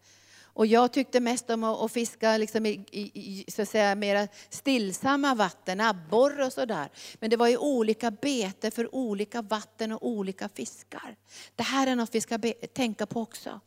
Och jag tyckte mest om att fiska liksom i, i, så att säga, mera stillsamma vatten, abborre och sådär. Men det var ju olika bete för olika vatten och olika fiskar. Det här är något vi ska be, tänka på också.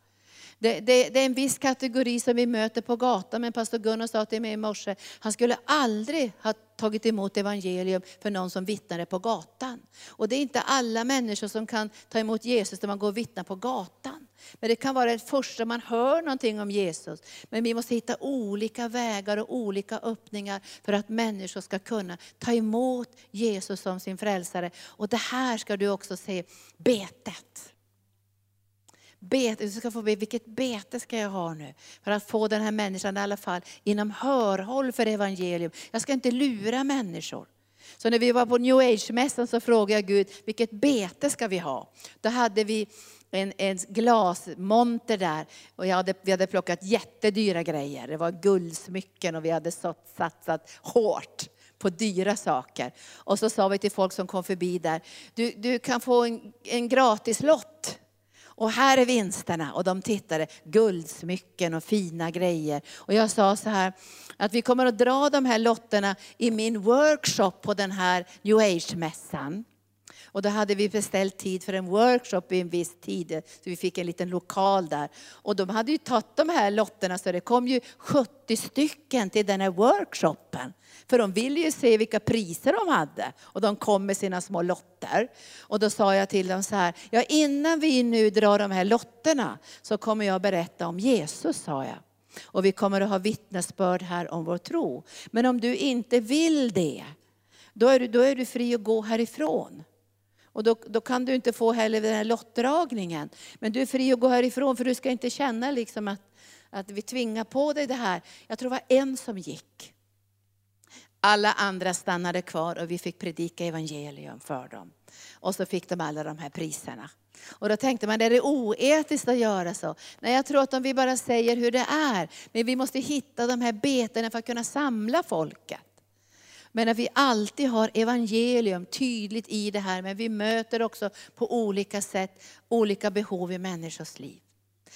Det, det, det, är en viss kategori som vi möter på gatan, men pastor Gunnar sa till mig i morse, han skulle aldrig ha tagit emot evangelium för någon som vittnade på gatan. Och det är inte alla människor som kan ta emot Jesus när man går och vittnar på gatan. Men det kan vara det första man hör någonting om Jesus. Men vi måste hitta olika vägar och olika öppningar för att människor ska kunna ta emot Jesus som sin frälsare. Och det här ska du också se, betet bete, du ska få be, vilket bete ska jag ha nu? För att få den här människan i alla fall inom hörhåll för evangelium. Jag ska inte lura människor. Så när vi var på new age-mässan så frågade jag Gud, vilket bete ska vi ha? Då hade vi en, en glasmonter där och hade, vi hade plockat jättedyra grejer. Det var guldsmycken och vi hade satsat hårt på dyra saker. Och så sa vi till folk som kom förbi där, du, du kan få en, en gratis lott och här är vinsterna. Och de tittade, guldsmycken och fina grejer. Och jag sa så här, att vi kommer att dra de här lotterna i min workshop på den här new age-mässan. Och då hade vi beställt tid för en workshop i en viss tid, så vi fick en liten lokal där. Och de hade ju tagit de här lotterna, så det kom ju 70 stycken till den här workshopen. För de ville ju se vilka priser de hade. Och de kom med sina små lotter. Och då sa jag till dem så här, ja innan vi nu drar de här lotterna så kommer jag berätta om Jesus, sa jag. Och vi kommer att ha vittnesbörd här om vår tro. Men om du inte vill det, då är du, då är du fri att gå härifrån. Och då, då, kan du inte få heller den här lottdragningen. Men du är fri att gå härifrån för du ska inte känna liksom att, att vi tvingar på dig det här. Jag tror det var en som gick. Alla andra stannade kvar och vi fick predika evangelium för dem. Och så fick de alla de här priserna. Och då tänkte man, är det oetiskt att göra så? Nej, jag tror att om vi bara säger hur det är, men vi måste hitta de här betena för att kunna samla folket. Men att vi alltid har evangelium tydligt i det här, men vi möter också på olika sätt olika behov i människors liv.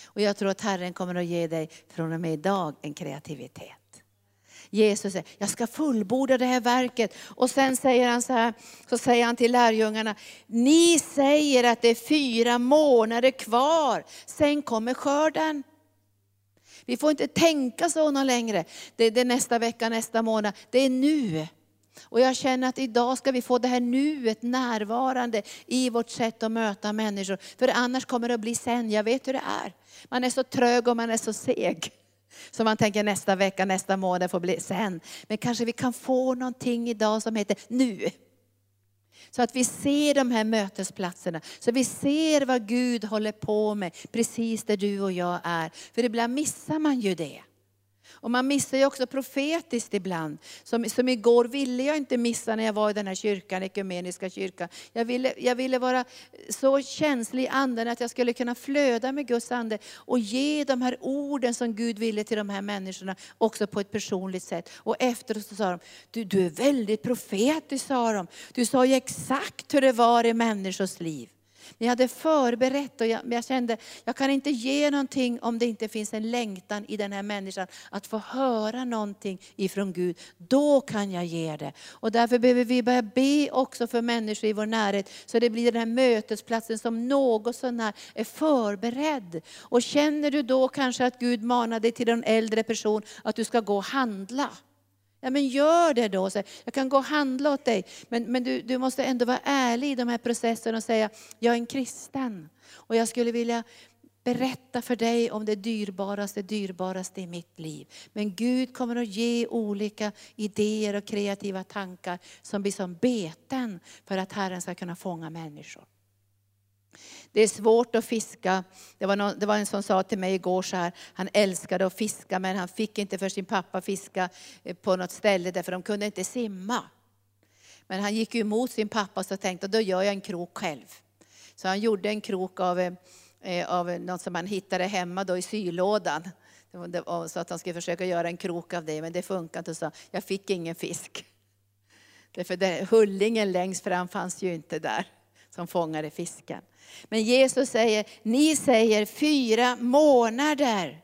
Och jag tror att Herren kommer att ge dig från och med idag en kreativitet. Jesus säger, jag ska fullborda det här verket. Och sen säger han så här, så säger han till lärjungarna, ni säger att det är fyra månader kvar, sen kommer skörden. Vi får inte tänka så någon längre. Det är nästa vecka, nästa månad. Det är nu. Och jag känner att idag ska vi få det här nuet närvarande i vårt sätt att möta människor. För annars kommer det att bli sen, jag vet hur det är. Man är så trög och man är så seg. Så man tänker nästa vecka, nästa månad får bli sen. Men kanske vi kan få någonting idag som heter nu. Så att vi ser de här mötesplatserna, så vi ser vad Gud håller på med precis där du och jag är. För ibland missar man ju det. Och man missar ju också profetiskt ibland. Som, som igår ville jag inte missa när jag var i den här kyrkan, ekumeniska kyrkan. Jag ville, jag ville vara så känslig i anden att jag skulle kunna flöda med Guds ande och ge de här orden som Gud ville till de här människorna också på ett personligt sätt. Och efteråt så sa de, du, du är väldigt profetisk sa de. Du sa ju exakt hur det var i människors liv. Ni hade förberett och jag, jag kände, jag kan inte ge någonting om det inte finns en längtan i den här människan att få höra någonting ifrån Gud. Då kan jag ge det. Och därför behöver vi börja be också för människor i vår närhet, så det blir den här mötesplatsen som något sånär är förberedd. Och känner du då kanske att Gud manar dig till en äldre person att du ska gå och handla. Ja men gör det då. Jag kan gå och handla åt dig. Men, men du, du måste ändå vara ärlig i de här processerna och säga, jag är en kristen. Och jag skulle vilja berätta för dig om det dyrbaraste, dyrbaraste i mitt liv. Men Gud kommer att ge olika idéer och kreativa tankar som blir som beten för att Herren ska kunna fånga människor. Det är svårt att fiska. Det var, någon, det var en som sa till mig igår så här, han älskade att fiska men han fick inte för sin pappa fiska eh, på något ställe därför de kunde inte simma. Men han gick ju emot sin pappa så tänkte då gör jag en krok själv. Så han gjorde en krok av, eh, eh, av något som han hittade hemma då i sylådan. Så att han skulle försöka göra en krok av det, men det funkade inte. Så jag fick ingen fisk. Därför det, hullingen längst fram fanns ju inte där som fångade fisken. Men Jesus säger, ni säger fyra månader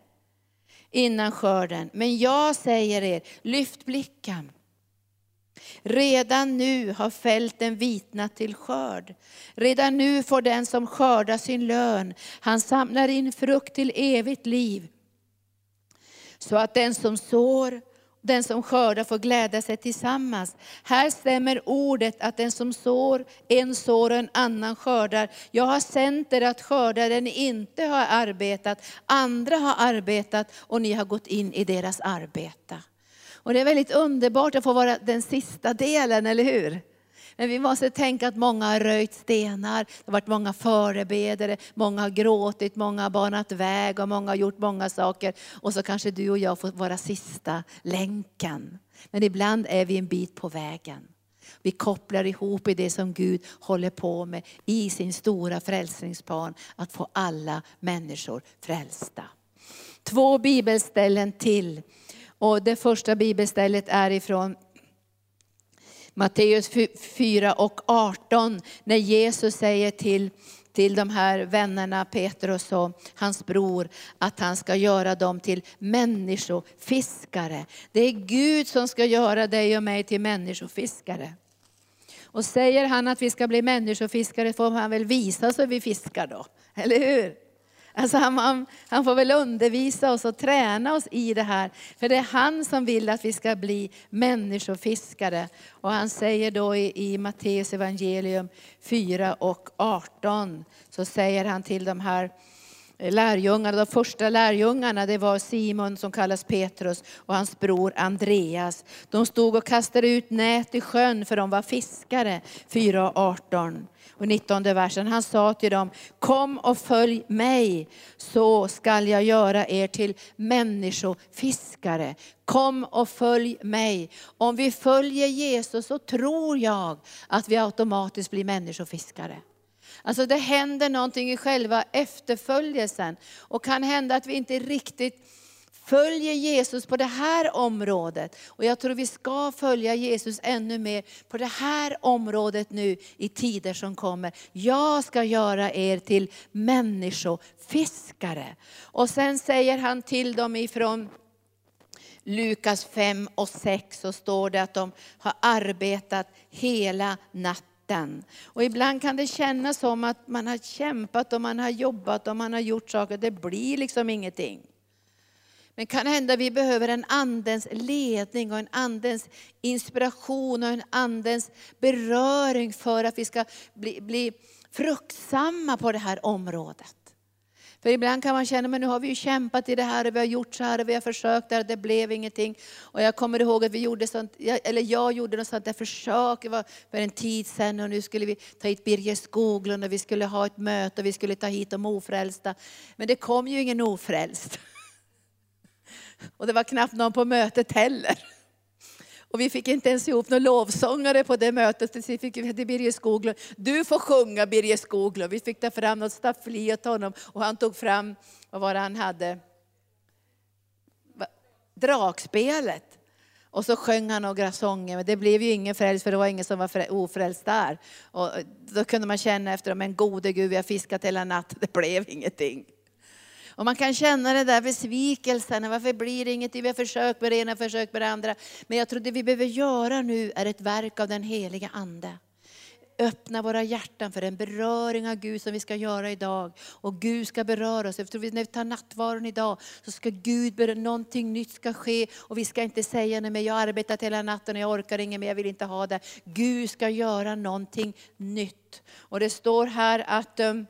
innan skörden. Men jag säger er, lyft blicken. Redan nu har fälten vitnat till skörd. Redan nu får den som skördar sin lön. Han samlar in frukt till evigt liv. Så att den som sår den som skördar får glädja sig tillsammans. Här stämmer ordet att den som sår, en sår och en annan skördar. Jag har sänt er att skörda där ni inte har arbetat. Andra har arbetat och ni har gått in i deras arbete. Och det är väldigt underbart att få vara den sista delen, eller hur? Men vi måste tänka att många har röjt stenar, det har varit många förebedare, många har gråtit, många har banat väg och många har gjort många saker. Och så kanske du och jag får vara sista länken. Men ibland är vi en bit på vägen. Vi kopplar ihop i det som Gud håller på med i sin stora frälsningsplan, att få alla människor frälsta. Två bibelställen till. Och det första bibelstället är ifrån Matteus 4 och 18, när Jesus säger till, till de här vännerna, Petrus och hans bror, att han ska göra dem till människofiskare. Det är Gud som ska göra dig och mig till människofiskare. Och säger han att vi ska bli människofiskare får han väl visa så vi fiskar då, eller hur? Alltså han, han, han, får väl undervisa oss och träna oss i det här. För det är han som vill att vi ska bli människofiskare. Och han säger då i, i Matteus evangelium 4 och 18, så säger han till de här lärjungarna, de första lärjungarna, det var Simon som kallas Petrus och hans bror Andreas. De stod och kastade ut nät i sjön för de var fiskare, 4 och 18 och 19 versen. Han sa till dem, kom och följ mig så skall jag göra er till människofiskare. Kom och följ mig. Om vi följer Jesus så tror jag att vi automatiskt blir människofiskare. Alltså det händer någonting i själva efterföljelsen. Och kan hända att vi inte riktigt följer Jesus på det här området. Och jag tror vi ska följa Jesus ännu mer på det här området nu i tider som kommer. Jag ska göra er till människofiskare. Och sen säger han till dem ifrån Lukas 5 och 6 så står det att de har arbetat hela natten. Och ibland kan det kännas som att man har kämpat och man har jobbat och man har gjort saker. Det blir liksom ingenting. Men kan hända vi behöver en andens ledning och en andens inspiration och en andens beröring för att vi ska bli, bli fruktsamma på det här området. För ibland kan man känna, men nu har vi ju kämpat i det här och vi har gjort så här och vi har försökt där och det blev ingenting. Och jag kommer ihåg att vi gjorde sånt, eller jag gjorde något sånt där försök för en tid sedan och nu skulle vi ta hit Birger Skoglund och vi skulle ha ett möte och vi skulle ta hit de ofrälsta. Men det kom ju ingen ofrälst. Och det var knappt någon på mötet heller. Och vi fick inte ens ihop några lovsångare på det mötet. Så vi fick till Birger Skoglund. Du får sjunga Birger Skoglund. Vi fick ta fram något staffli åt honom. Och han tog fram, vad var det han hade? Dragspelet. Och så sjöng han några sånger, men det blev ju ingen frälst för det var ingen som var ofrälst där. Och då kunde man känna efter, men gode Gud, vi har fiskat hela natten, det blev ingenting. Och man kan känna det där besvikelsen, varför blir det inget? Vi har försökt med det ena, försökt med det andra. Men jag tror det vi behöver göra nu är ett verk av den heliga Ande öppna våra hjärtan för en beröring av Gud som vi ska göra idag. Och Gud ska beröra oss. Eftersom när vi tar nattvarden idag så ska Gud beröra, någonting nytt ska ske. Och vi ska inte säga nej men jag har arbetat hela natten och jag orkar inget mer, jag vill inte ha det. Gud ska göra någonting nytt. Och det står här att um,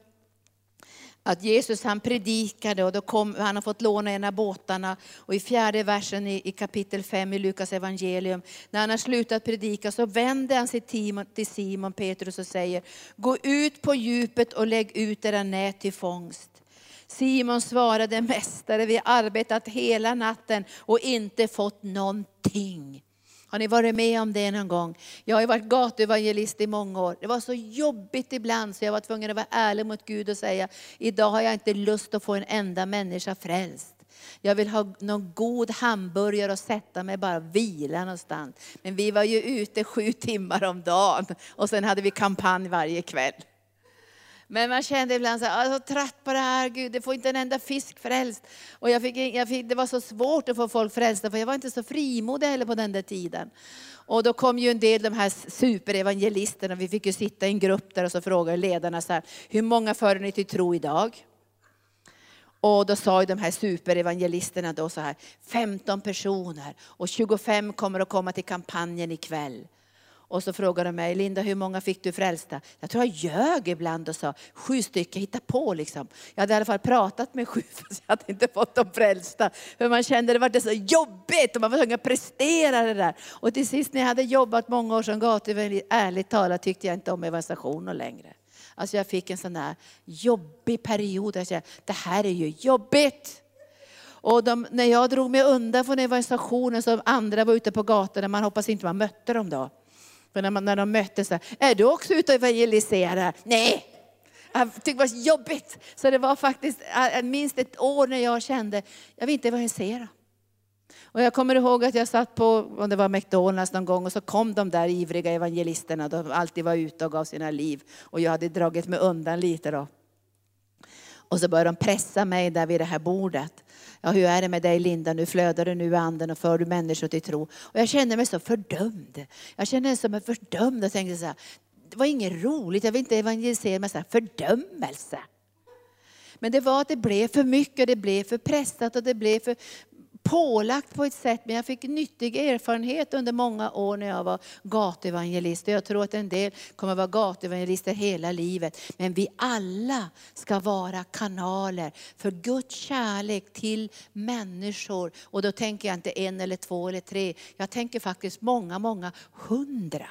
att Jesus han predikade och då kom, han har fått låna en av båtarna. Och i fjärde versen i, i kapitel 5 i Lukas evangelium, när han har slutat predika så vänder han sig till, till Simon Petrus och säger, gå ut på djupet och lägg ut era nät till fångst. Simon svarade, Mästare, vi har arbetat hela natten och inte fått någonting. Har ni varit med om det någon gång? Jag har ju varit gatuevangelist i många år. Det var så jobbigt ibland så jag var tvungen att vara ärlig mot Gud och säga, idag har jag inte lust att få en enda människa frälst. Jag vill ha någon god hamburgare och sätta mig bara och vila någonstans. Men vi var ju ute sju timmar om dagen och sen hade vi kampanj varje kväll. Men man kände ibland så här, ah, jag är så trött på det här, Gud, det får inte en enda fisk frälst. Och jag fick, jag fick, det var så svårt att få folk frälsta, för jag var inte så frimodig heller på den där tiden. Och då kom ju en del de här superevangelisterna, vi fick ju sitta i en grupp där och så frågade ledarna så här, hur många för ni till tro idag? Och då sa ju de här superevangelisterna då så här, 15 personer och 25 kommer att komma till kampanjen ikväll. Och så frågade de mig, Linda hur många fick du frälsta? Jag tror jag ljög ibland och sa sju stycken, hitta på liksom. Jag hade i alla fall pratat med sju fast jag hade inte fått dem frälsta. För man kände det var så jobbigt och man var tvungen att prestera det där. Och till sist när jag hade jobbat många år som gatuvän, ärligt talat tyckte jag inte om evangelisationer längre. Alltså jag fick en sån här jobbig period. Jag kände, det här är ju jobbigt. Och de, när jag drog mig undan från evangelisationen så andra var ute på gatorna, man hoppas inte man mötte dem då. För när, man, när de möttes, är du också ute och evangeliserar? Nej, jag tyckte det var jobbigt. Så det var faktiskt eh, eh, minst ett år när jag kände, jag vill inte evangelisera. Och jag kommer ihåg att jag satt på, om det var McDonalds någon gång, och så kom de där ivriga evangelisterna, de alltid var ute och gav sina liv. Och jag hade dragit mig undan lite då. Och så började de pressa mig där vid det här bordet. Ja, hur är det med dig Linda? Nu flödar du nu i anden och för du människor till tro. Och jag kände mig så fördömd. Jag kände mig som fördömd och tänkte så här, det var inget roligt, jag vill inte evangelisera med så här fördömelse. Men det var att det blev för mycket, det blev för pressat och det blev för pålagt på ett sätt, men jag fick nyttig erfarenhet under många år när jag var gatuevangelist. Jag tror att en del kommer att vara gatuevangelister hela livet. Men vi alla ska vara kanaler för Guds kärlek till människor. Och då tänker jag inte en eller två eller tre, jag tänker faktiskt många, många hundra.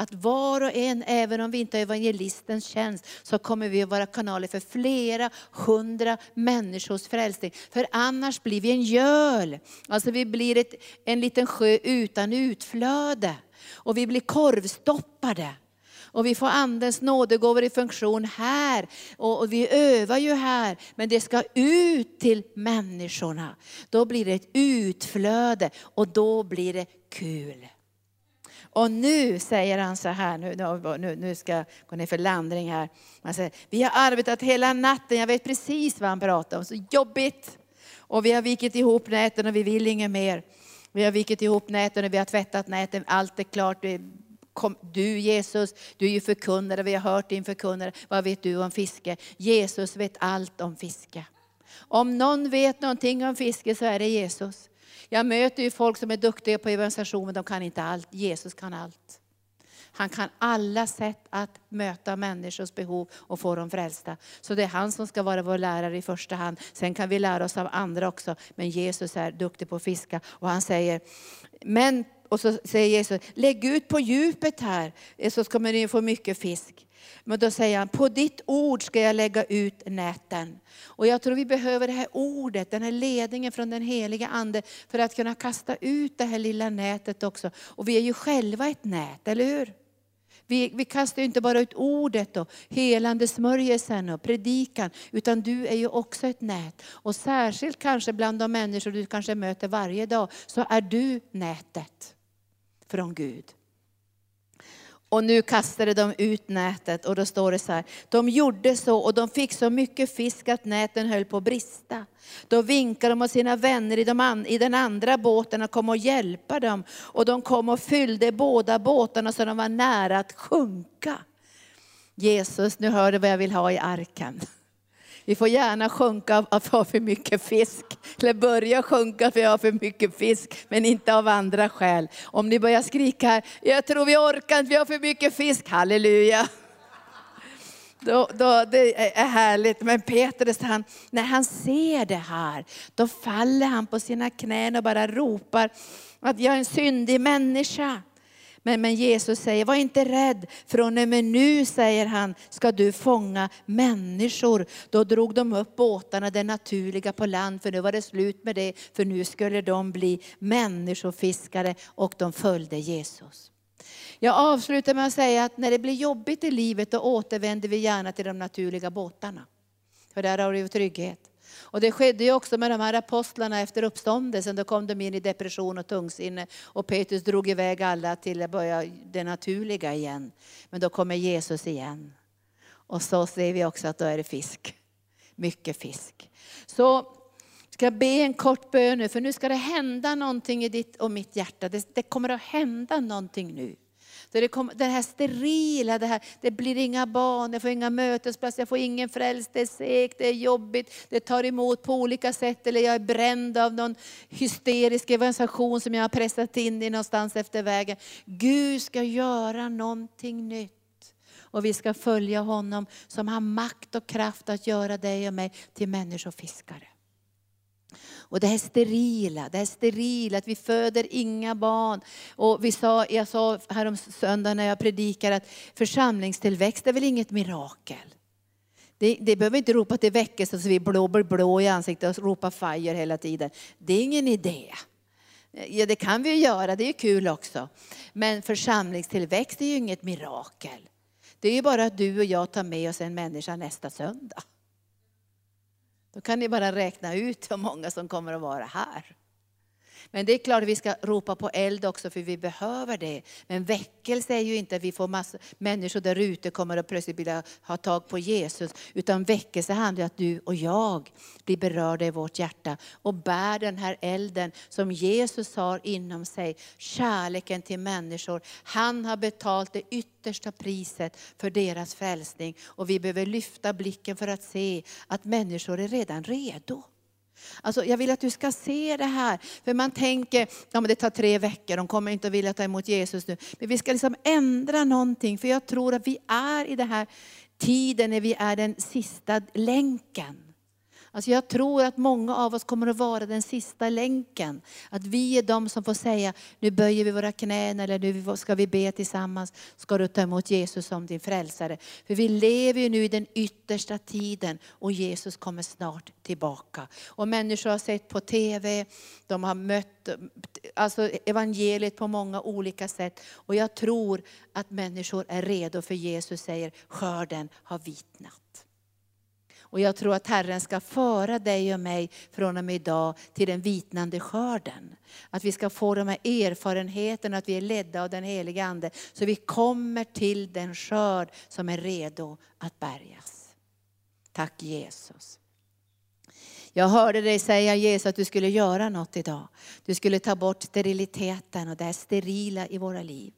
Att var och en, även om vi inte har evangelistens tjänst, så kommer vi att vara kanaler för flera hundra människors frälsning. För annars blir vi en göl. Alltså vi blir ett, en liten sjö utan utflöde. Och vi blir korvstoppade. Och vi får andens nådegåvor i funktion här. Och, och vi övar ju här. Men det ska ut till människorna. Då blir det ett utflöde och då blir det kul. Och nu säger han så här, nu, nu, nu ska jag gå ner för landning. här. Han säger, vi har arbetat hela natten, jag vet precis vad han pratar om, så jobbigt. Och vi har vikit ihop näten och vi vill inget mer. Vi har vikit ihop näten och vi har tvättat näten, allt är klart. Du Jesus, du är ju förkunnare, vi har hört din förkunnare. Vad vet du om fiske? Jesus vet allt om fiske. Om någon vet någonting om fiske så är det Jesus. Jag möter ju folk som är duktiga på evangelisation, men de kan inte allt. Jesus kan allt. Han kan alla sätt att möta människors behov och få dem frälsta. Så det är han som ska vara vår lärare i första hand. Sen kan vi lära oss av andra också. Men Jesus är duktig på att fiska. Och han säger, men, och så säger Jesus, lägg ut på djupet här, så kommer ni få mycket fisk. Men då säger han, på ditt ord ska jag lägga ut näten. Och jag tror vi behöver det här ordet, den här ledningen från den heliga Ande för att kunna kasta ut det här lilla nätet också. Och vi är ju själva ett nät, eller hur? Vi, vi kastar ju inte bara ut ordet och helande smörjelsen och predikan, utan du är ju också ett nät. Och särskilt kanske bland de människor du kanske möter varje dag, så är du nätet från Gud. Och nu kastade de ut nätet och då står det så här, de gjorde så och de fick så mycket fisk att näten höll på att brista. Då vinkade de åt sina vänner i, de i den andra båten och kom och hjälpa dem. Och de kom och fyllde båda båtarna så de var nära att sjunka. Jesus, nu hör du vad jag vill ha i arken. Vi får gärna sjunka av att ha för mycket fisk. Eller börja sjunka för att har för mycket fisk, men inte av andra skäl. Om ni börjar skrika, här, jag tror vi orkar inte, vi har för mycket fisk. Halleluja. Då, då, det är härligt. Men Petrus, han, när han ser det här, då faller han på sina knän och bara ropar att jag är en syndig människa. Men, men Jesus säger, var inte rädd, från och med nu, säger han, ska du fånga människor. Då drog de upp båtarna, det naturliga på land, för nu var det slut med det, för nu skulle de bli människofiskare och de följde Jesus. Jag avslutar med att säga att när det blir jobbigt i livet, då återvänder vi gärna till de naturliga båtarna. För där har vi trygghet. Och det skedde ju också med de här apostlarna efter uppståndelsen. Då kom de in i depression och tungsinne och Petrus drog iväg alla till att börja det naturliga igen. Men då kommer Jesus igen. Och så ser vi också att då är det fisk. Mycket fisk. Så ska jag be en kort bön nu, för nu ska det hända någonting i ditt och mitt hjärta. Det, det kommer att hända någonting nu. Där det, kom, det här sterila, det, här, det blir inga barn, jag får inga mötesplatser, jag får ingen frälst, det är segt, det är jobbigt, det tar emot på olika sätt, eller jag är bränd av någon hysterisk evangelisation som jag har pressat in i någonstans efter vägen. Gud ska göra någonting nytt. Och vi ska följa honom som har makt och kraft att göra dig och mig till människofiskare. Och det här sterila, det här sterila, att vi föder inga barn. Och vi sa, jag sa härom söndagen när jag predikade att församlingstillväxt är väl inget mirakel. Det, det behöver inte ropa till väckelse så vi blå, blå, blå i ansiktet och ropa fire hela tiden. Det är ingen idé. Ja, det kan vi ju göra, det är kul också. Men församlingstillväxt är ju inget mirakel. Det är ju bara att du och jag tar med oss en människa nästa söndag. Då kan ni bara räkna ut hur många som kommer att vara här. Men det är klart att vi ska ropa på eld också för vi behöver det. Men väckelse är ju inte att vi får massa människor där ute kommer att plötsligt vilja ha tag på Jesus. Utan väckelse handlar om att du och jag blir berörda i vårt hjärta och bär den här elden som Jesus har inom sig. Kärleken till människor. Han har betalt det yttersta priset för deras frälsning. Och vi behöver lyfta blicken för att se att människor är redan redo. Alltså, jag vill att du ska se det här. För man tänker, ja, men det tar tre veckor, de kommer inte att vilja ta emot Jesus nu. Men vi ska liksom ändra någonting, för jag tror att vi är i den här tiden när vi är den sista länken. Alltså jag tror att många av oss kommer att vara den sista länken. Att vi är de som får säga, nu böjer vi våra knän eller nu ska vi be tillsammans. Ska du ta emot Jesus som din frälsare. För vi lever ju nu i den yttersta tiden och Jesus kommer snart tillbaka. Och människor har sett på TV, de har mött alltså evangeliet på många olika sätt. Och jag tror att människor är redo för Jesus säger, skörden har vitnat. Och jag tror att Herren ska föra dig och mig från och med idag till den vitnande skörden. Att vi ska få de här erfarenheterna, att vi är ledda av den heliga Ande. Så vi kommer till den skörd som är redo att bärgas. Tack Jesus. Jag hörde dig säga Jesus att du skulle göra något idag. Du skulle ta bort steriliteten och det här sterila i våra liv.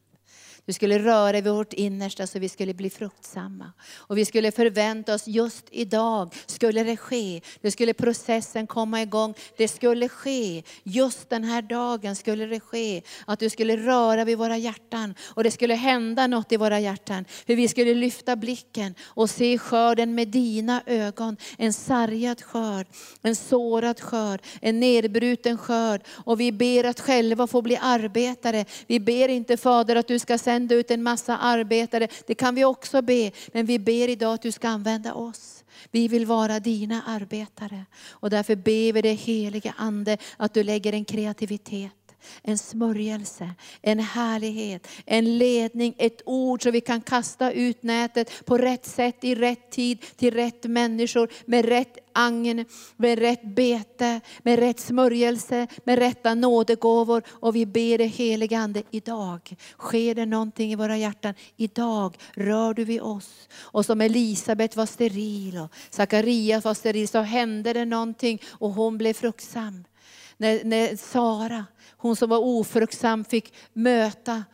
Du skulle röra vid vårt innersta så vi skulle bli fruktsamma. Och vi skulle förvänta oss just idag skulle det ske. Nu skulle processen komma igång. Det skulle ske. Just den här dagen skulle det ske. Att du skulle röra vid våra hjärtan. Och det skulle hända något i våra hjärtan. Hur vi skulle lyfta blicken och se skörden med dina ögon. En sargad skörd, en sårad skörd, en nedbruten skörd. Och vi ber att själva få bli arbetare. Vi ber inte Fader att du ska sända ut en massa arbetare. Det kan vi också be. Men vi ber idag att du ska använda oss. Vi vill vara dina arbetare. Och därför ber vi dig helige Ande att du lägger en kreativitet en smörjelse, en härlighet, en ledning, ett ord så vi kan kasta ut nätet på rätt sätt, i rätt tid, till rätt människor, med rätt agn, med rätt bete, med rätt smörjelse, med rätta nådegåvor. Och vi ber det helige Ande, idag sker det någonting i våra hjärtan. Idag rör du vid oss. Och som Elisabet var steril och Sakarias var steril så hände det någonting och hon blev fruktsam. När, när Sara hon som var ofruktsam fick möta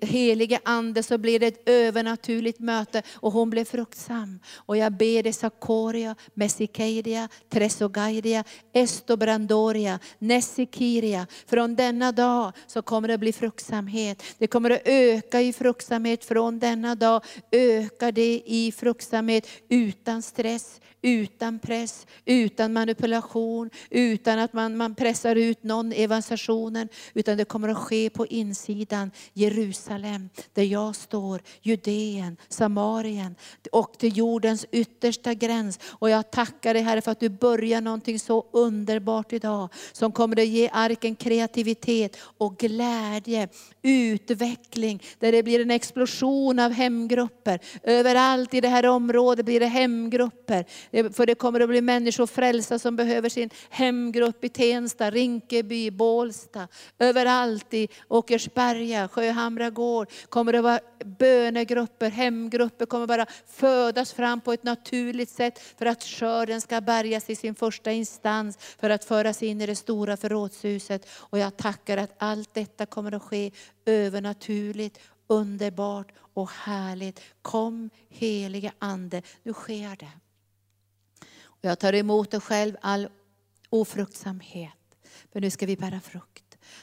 helige ande så blir det ett övernaturligt möte och hon blev fruktsam. Och jag ber dig Sakoria, Messikeidia, Tresogaidia, Estobrandoria, Nessikiria. Från denna dag så kommer det att bli fruktsamhet. Det kommer att öka i fruktsamhet från denna dag. Ökar det i fruktsamhet utan stress, utan press, utan manipulation, utan att man, man pressar ut någon evangelisationen. Utan det kommer att ske på insidan. Jerusalem, där jag står, Judeen, Samarien och till jordens yttersta gräns. Och jag tackar dig Herre för att du börjar någonting så underbart idag, som kommer att ge arken kreativitet och glädje, utveckling, där det blir en explosion av hemgrupper. Överallt i det här området blir det hemgrupper. Eh, för det kommer att bli människor frälsta som behöver sin hemgrupp i Tensta, Rinkeby, Bålsta. Överallt i Åkersberga, Sjöhamra gård kommer det vara bönegrupper, hemgrupper kommer bara födas fram på ett naturligt sätt för att skörden ska bärgas i sin första instans för att föras in i det stora förrådshuset. Och jag tackar att allt detta kommer att ske övernaturligt, underbart och härligt. Kom helige Ande, nu sker det. Jag tar emot dig själv all ofruktsamhet. För nu ska vi bära frukt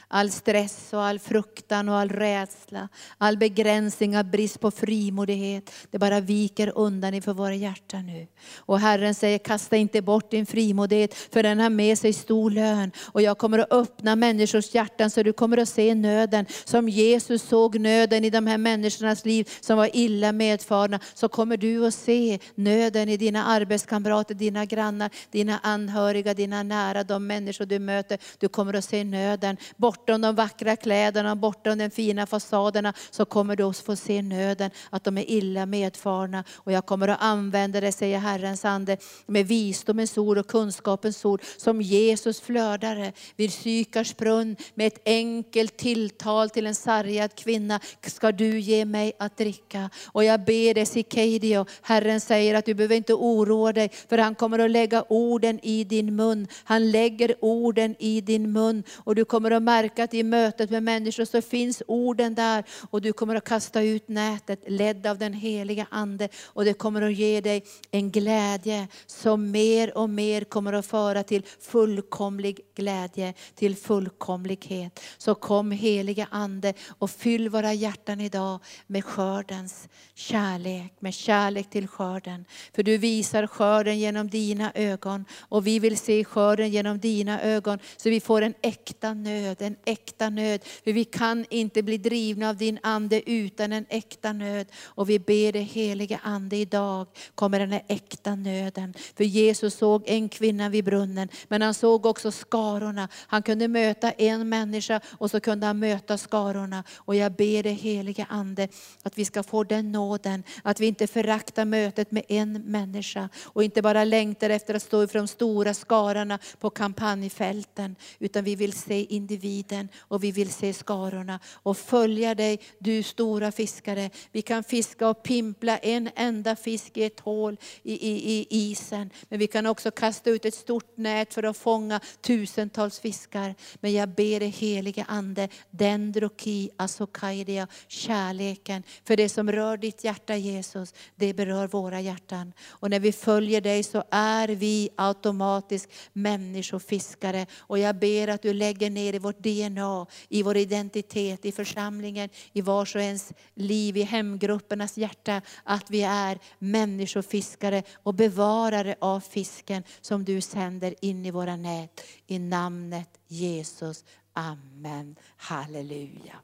all stress och all fruktan och all rädsla, all begränsning av brist på frimodighet. Det bara viker undan inför våra hjärtan nu. Och Herren säger, kasta inte bort din frimodighet, för den har med sig stor lön. Och jag kommer att öppna människors hjärtan så du kommer att se nöden, som Jesus såg nöden i de här människornas liv som var illa medfarna. Så kommer du att se nöden i dina arbetskamrater, dina grannar, dina anhöriga, dina nära, de människor du möter. Du kommer att se nöden bortom de vackra kläderna, bortom de fina fasaderna, så kommer du att få se nöden, att de är illa medfarna. Och jag kommer att använda det, säger Herrens ande, med visdomens ord och kunskapens ord, som Jesus flödare vid Sykars brunn, med ett enkelt tilltal till en sargad kvinna, ska du ge mig att dricka. Och jag ber dig Sikedio, Herren säger att du behöver inte oroa dig, för han kommer att lägga orden i din mun. Han lägger orden i din mun och du kommer att märka att i mötet med människor så finns orden där och du kommer att kasta ut nätet ledd av den heliga Ande och det kommer att ge dig en glädje som mer och mer kommer att föra till fullkomlig glädje, till fullkomlighet. Så kom heliga Ande och fyll våra hjärtan idag med skördens kärlek, med kärlek till skörden. För du visar skörden genom dina ögon och vi vill se skörden genom dina ögon så vi får en äkta nöd nöd, en äkta nöd. För vi kan inte bli drivna av din ande utan en äkta nöd. Och vi ber dig helige ande idag, kommer den här äkta nöden. För Jesus såg en kvinna vid brunnen, men han såg också skarorna. Han kunde möta en människa och så kunde han möta skarorna. Och jag ber dig helige ande att vi ska få den nåden, att vi inte föraktar mötet med en människa och inte bara längtar efter att stå för de stora skarorna på kampanjfälten, utan vi vill se individer individen och vi vill se skarorna och följa dig, du stora fiskare. Vi kan fiska och pimpla en enda fisk i ett hål i, i, i isen. Men vi kan också kasta ut ett stort nät för att fånga tusentals fiskar. Men jag ber dig helige Ande, dendroki asokaidia, kärleken. För det som rör ditt hjärta Jesus, det berör våra hjärtan. Och när vi följer dig så är vi automatiskt människofiskare. Och jag ber att du lägger ner i vårt DNA, i vår identitet, i församlingen, i vars och ens liv, i hemgruppernas hjärta, att vi är människofiskare och bevarare av fisken som du sänder in i våra nät. I namnet Jesus. Amen. Halleluja.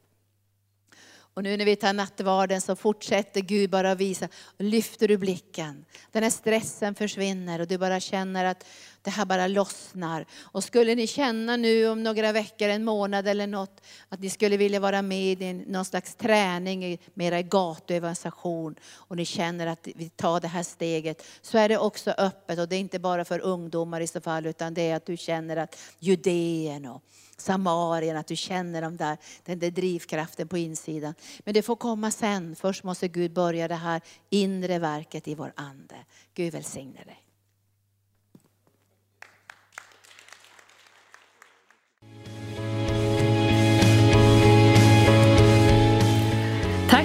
Och nu när vi tar nattvarden så fortsätter Gud bara visa, lyfter du blicken. Den här stressen försvinner och du bara känner att det här bara lossnar. Och skulle ni känna nu om några veckor, en månad eller något, att ni skulle vilja vara med i någon slags träning, mera i gatuevangelisation, och ni känner att vi tar det här steget, så är det också öppet. Och det är inte bara för ungdomar i så fall, utan det är att du känner att Judeen och Samarien, att du känner de där, den där drivkraften på insidan. Men det får komma sen. Först måste Gud börja det här inre verket i vår ande. Gud välsigne dig.